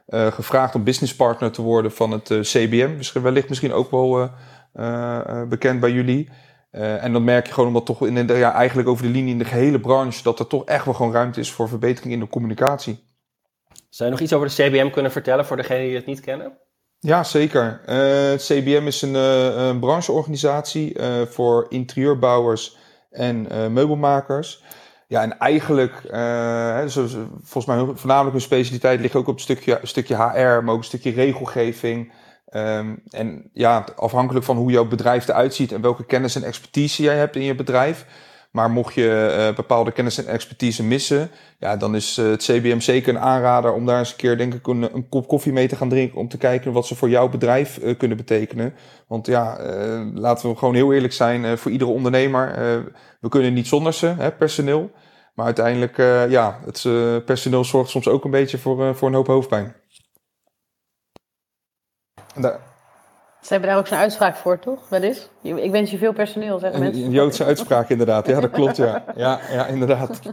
uh, gevraagd om businesspartner te worden van het uh, CBM. Dus wellicht misschien ook wel uh, bekend bij jullie. en dan merk je gewoon omdat toch in de, ja, eigenlijk over de linie in de gehele branche dat er toch echt wel gewoon ruimte is voor verbetering in de communicatie. Zou je nog iets over de CBM kunnen vertellen voor degenen die het niet kennen? Ja, zeker. het CBM is een, een brancheorganisatie voor interieurbouwers en meubelmakers. Ja, en eigenlijk, uh, volgens mij voornamelijk hun specialiteit ligt ook op een stukje, stukje HR, maar ook een stukje regelgeving. Um, en ja, afhankelijk van hoe jouw bedrijf eruit ziet en welke kennis en expertise jij hebt in je bedrijf. Maar mocht je uh, bepaalde kennis en expertise missen, ja, dan is uh, het CBM zeker een aanrader om daar eens een keer, denk ik, een, kop koffie mee te gaan drinken. Om te kijken wat ze voor jouw bedrijf uh, kunnen betekenen. Want ja, laten we gewoon heel eerlijk zijn, voor iedere ondernemer, we kunnen niet zonder ze, hè, personeel. Maar uiteindelijk, ja, het personeel zorgt soms ook een beetje voor, voor een hoop hoofdpijn. Daar, ze hebben daar ook zo'n uitspraak voor, toch? Wat is? Ik wens je veel personeel, zeggen mensen. Een Joodse uitspraak, inderdaad. Ja, dat klopt, ja. Ja, ja inderdaad. <laughs>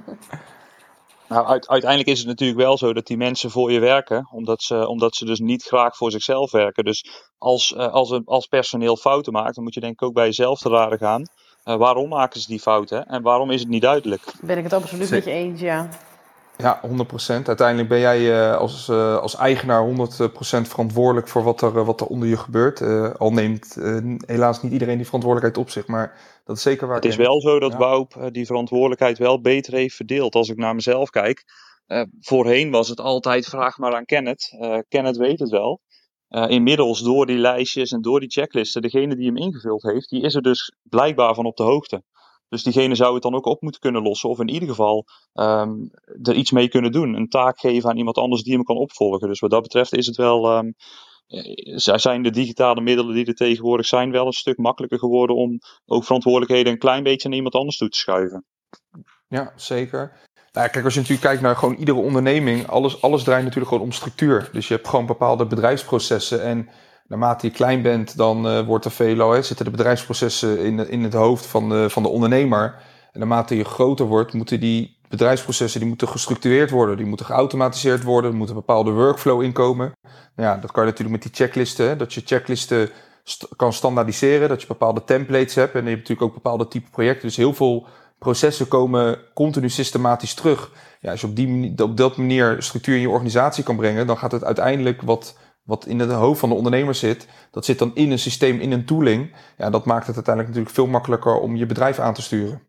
Nou, uiteindelijk is het natuurlijk wel zo dat die mensen voor je werken, omdat ze, omdat ze dus niet graag voor zichzelf werken. Dus als, uh, als, als personeel fouten maakt, dan moet je denk ik ook bij jezelf te raden gaan. Uh, waarom maken ze die fouten en waarom is het niet duidelijk? Ben ik het absoluut met je eens, ja. Ja, 100%. Uiteindelijk ben jij uh, als, uh, als eigenaar 100% verantwoordelijk voor wat er, uh, wat er onder je gebeurt. al neemt helaas niet iedereen die verantwoordelijkheid op zich, maar dat is zeker waar. Het is wel zo dat ja. Woup die verantwoordelijkheid wel beter heeft verdeeld. Als ik naar mezelf kijk, voorheen was het altijd vraag maar aan Kenneth. Kenneth weet het wel. inmiddels door die lijstjes en door die checklisten, degene die hem ingevuld heeft, die is er dus blijkbaar van op de hoogte. Dus diegene zou het dan ook op moeten kunnen lossen. Of in ieder geval um, er iets mee kunnen doen. Een taak geven aan iemand anders die hem kan opvolgen. Dus wat dat betreft is het wel. Um, zijn de digitale middelen die er tegenwoordig zijn wel een stuk makkelijker geworden om ook verantwoordelijkheden een klein beetje naar iemand anders toe te schuiven. Ja, zeker. Nou, kijk, als je natuurlijk kijkt naar gewoon iedere onderneming, alles, alles draait natuurlijk gewoon om structuur. Dus je hebt gewoon bepaalde bedrijfsprocessen. En naarmate je klein bent, dan uh, wordt er veel, hè, zitten de bedrijfsprocessen in, in het hoofd van de, van de ondernemer. En naarmate je groter wordt, moeten die bedrijfsprocessen die moeten gestructureerd worden. Die moeten geautomatiseerd worden. Er moet een bepaalde workflow inkomen. Nou ja, dat kan je natuurlijk met die checklisten. Dat je checklisten st kan standaardiseren. Dat je bepaalde templates hebt. En je hebt natuurlijk ook bepaalde type projecten. Dus heel veel processen komen continu systematisch terug. Ja, als je op, die, op dat manier structuur in je organisatie kan brengen, dan gaat het uiteindelijk wat wat in het hoofd van de ondernemer zit, dat zit dan in een systeem, in een tooling. Ja, dat maakt het uiteindelijk natuurlijk veel makkelijker om je bedrijf aan te sturen.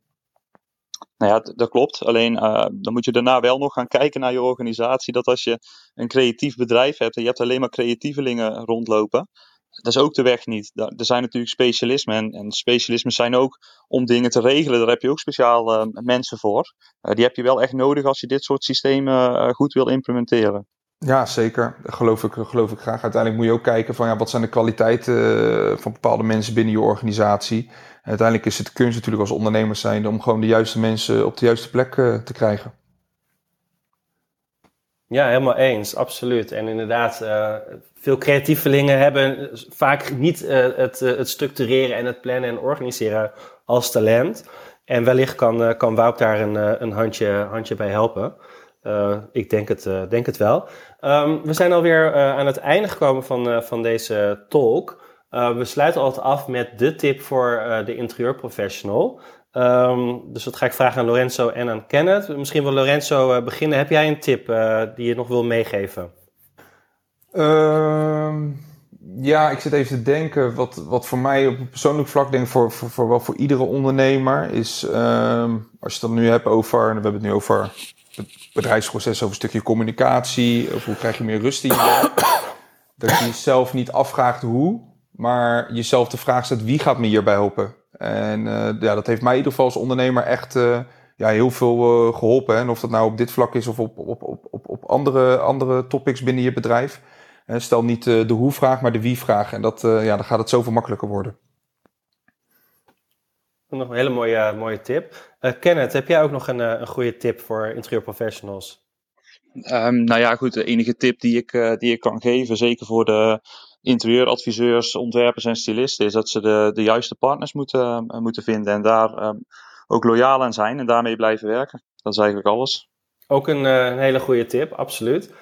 Nou ja, dat klopt. Alleen uh, dan moet je daarna wel nog gaan kijken naar je organisatie. Dat als je een creatief bedrijf hebt en je hebt alleen maar creatievelingen rondlopen, dat is ook de weg niet. Er zijn natuurlijk specialismen en, en specialismen zijn ook om dingen te regelen. Daar heb je ook speciaal uh, mensen voor. Uh, die heb je wel echt nodig als je dit soort systemen goed wil implementeren. Ja, zeker. Dat geloof ik, geloof ik graag. Uiteindelijk moet je ook kijken van ja, wat zijn de kwaliteiten eh, van bepaalde mensen binnen je organisatie. Uiteindelijk is het kunst natuurlijk als ondernemers zijn om gewoon de juiste mensen op de juiste plek uh, te krijgen. Ja, helemaal eens, absoluut. En inderdaad, uh, veel creatievelingen hebben vaak niet het, het structureren en het plannen en organiseren als talent. En wellicht kan, kan Wout daar een, een handje, handje bij helpen. Uh, ik denk het, uh, denk het wel. Um, we zijn alweer uh, aan het einde gekomen van, van deze talk. we sluiten altijd af met de tip voor de interieurprofessional. Um, dus dat ga ik vragen aan Lorenzo en aan Kenneth. Misschien wil Lorenzo beginnen. Heb jij een tip die je nog wil meegeven? Um, ja, ik zit even te denken. Wat, wat voor mij op een persoonlijk vlak, denk ik voor, voor, voor, wel voor iedere ondernemer, is ehm, als je het dan nu hebt over, we hebben het nu over bedrijfsproces, over een stukje communicatie, over hoe krijg je meer rust in je <coughs> dat je jezelf niet afvraagt hoe, maar jezelf de vraag stelt wie gaat me hierbij helpen. En uh, ja, dat heeft mij in ieder geval als ondernemer echt uh, ja, heel veel uh, geholpen. En of dat nou op dit vlak is of op, op, op, op, op andere, andere topics binnen je bedrijf. stel niet de hoe-vraag, maar de wie-vraag. En dat, ja, dan gaat het zoveel makkelijker worden. Nog een hele mooie, mooie tip. Kenneth, heb jij ook nog een, een goede tip voor interieurprofessionals? Um, nou ja, goed. De enige tip die ik, die ik kan geven, zeker voor de interieuradviseurs, ontwerpers en stylisten, is dat ze de, de juiste partners moeten, moeten vinden en daar um, ook loyaal aan zijn en daarmee blijven werken. Dat is eigenlijk alles. Ook een, een hele goede tip, absoluut.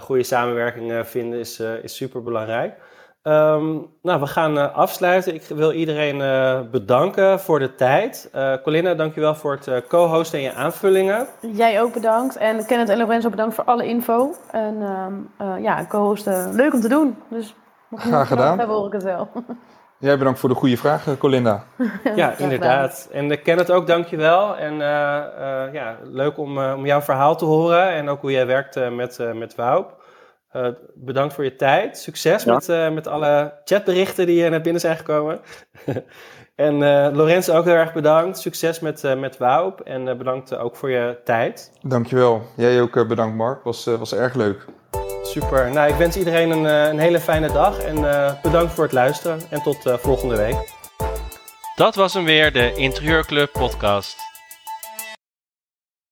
Goede samenwerking vinden is, uh, is super belangrijk. Um, nou, we gaan uh, afsluiten. Ik wil iedereen uh, bedanken voor de tijd. Uh, Colinda, dankjewel voor het co-hosten en je aanvullingen. Jij ook bedankt. En Kenneth en Lorenzo bedankt voor alle info. En um, ja, co-hosten, leuk om te doen. Dus Graag gedaan. Dan hoor ik het wel. <laughs> Jij bedankt voor de goede vraag, Colinda. <laughs> ja, inderdaad. En uh, Kenneth ook, dankjewel. En uh, uh, ja, leuk om, om jouw verhaal te horen en ook hoe jij werkt met, met Woup. bedankt voor je tijd. Succes ja. met, met alle chatberichten die net binnen zijn gekomen. <laughs> en Lorenzo ook heel erg bedankt. Succes met, met Woup en bedankt ook voor je tijd. Dankjewel. Jij ook bedankt, Mark. Was, was erg leuk. Super. Nou, ik wens iedereen een, een hele fijne dag en uh, bedankt voor het luisteren en tot uh, volgende week. Dat was hem weer, de Interieurclub podcast.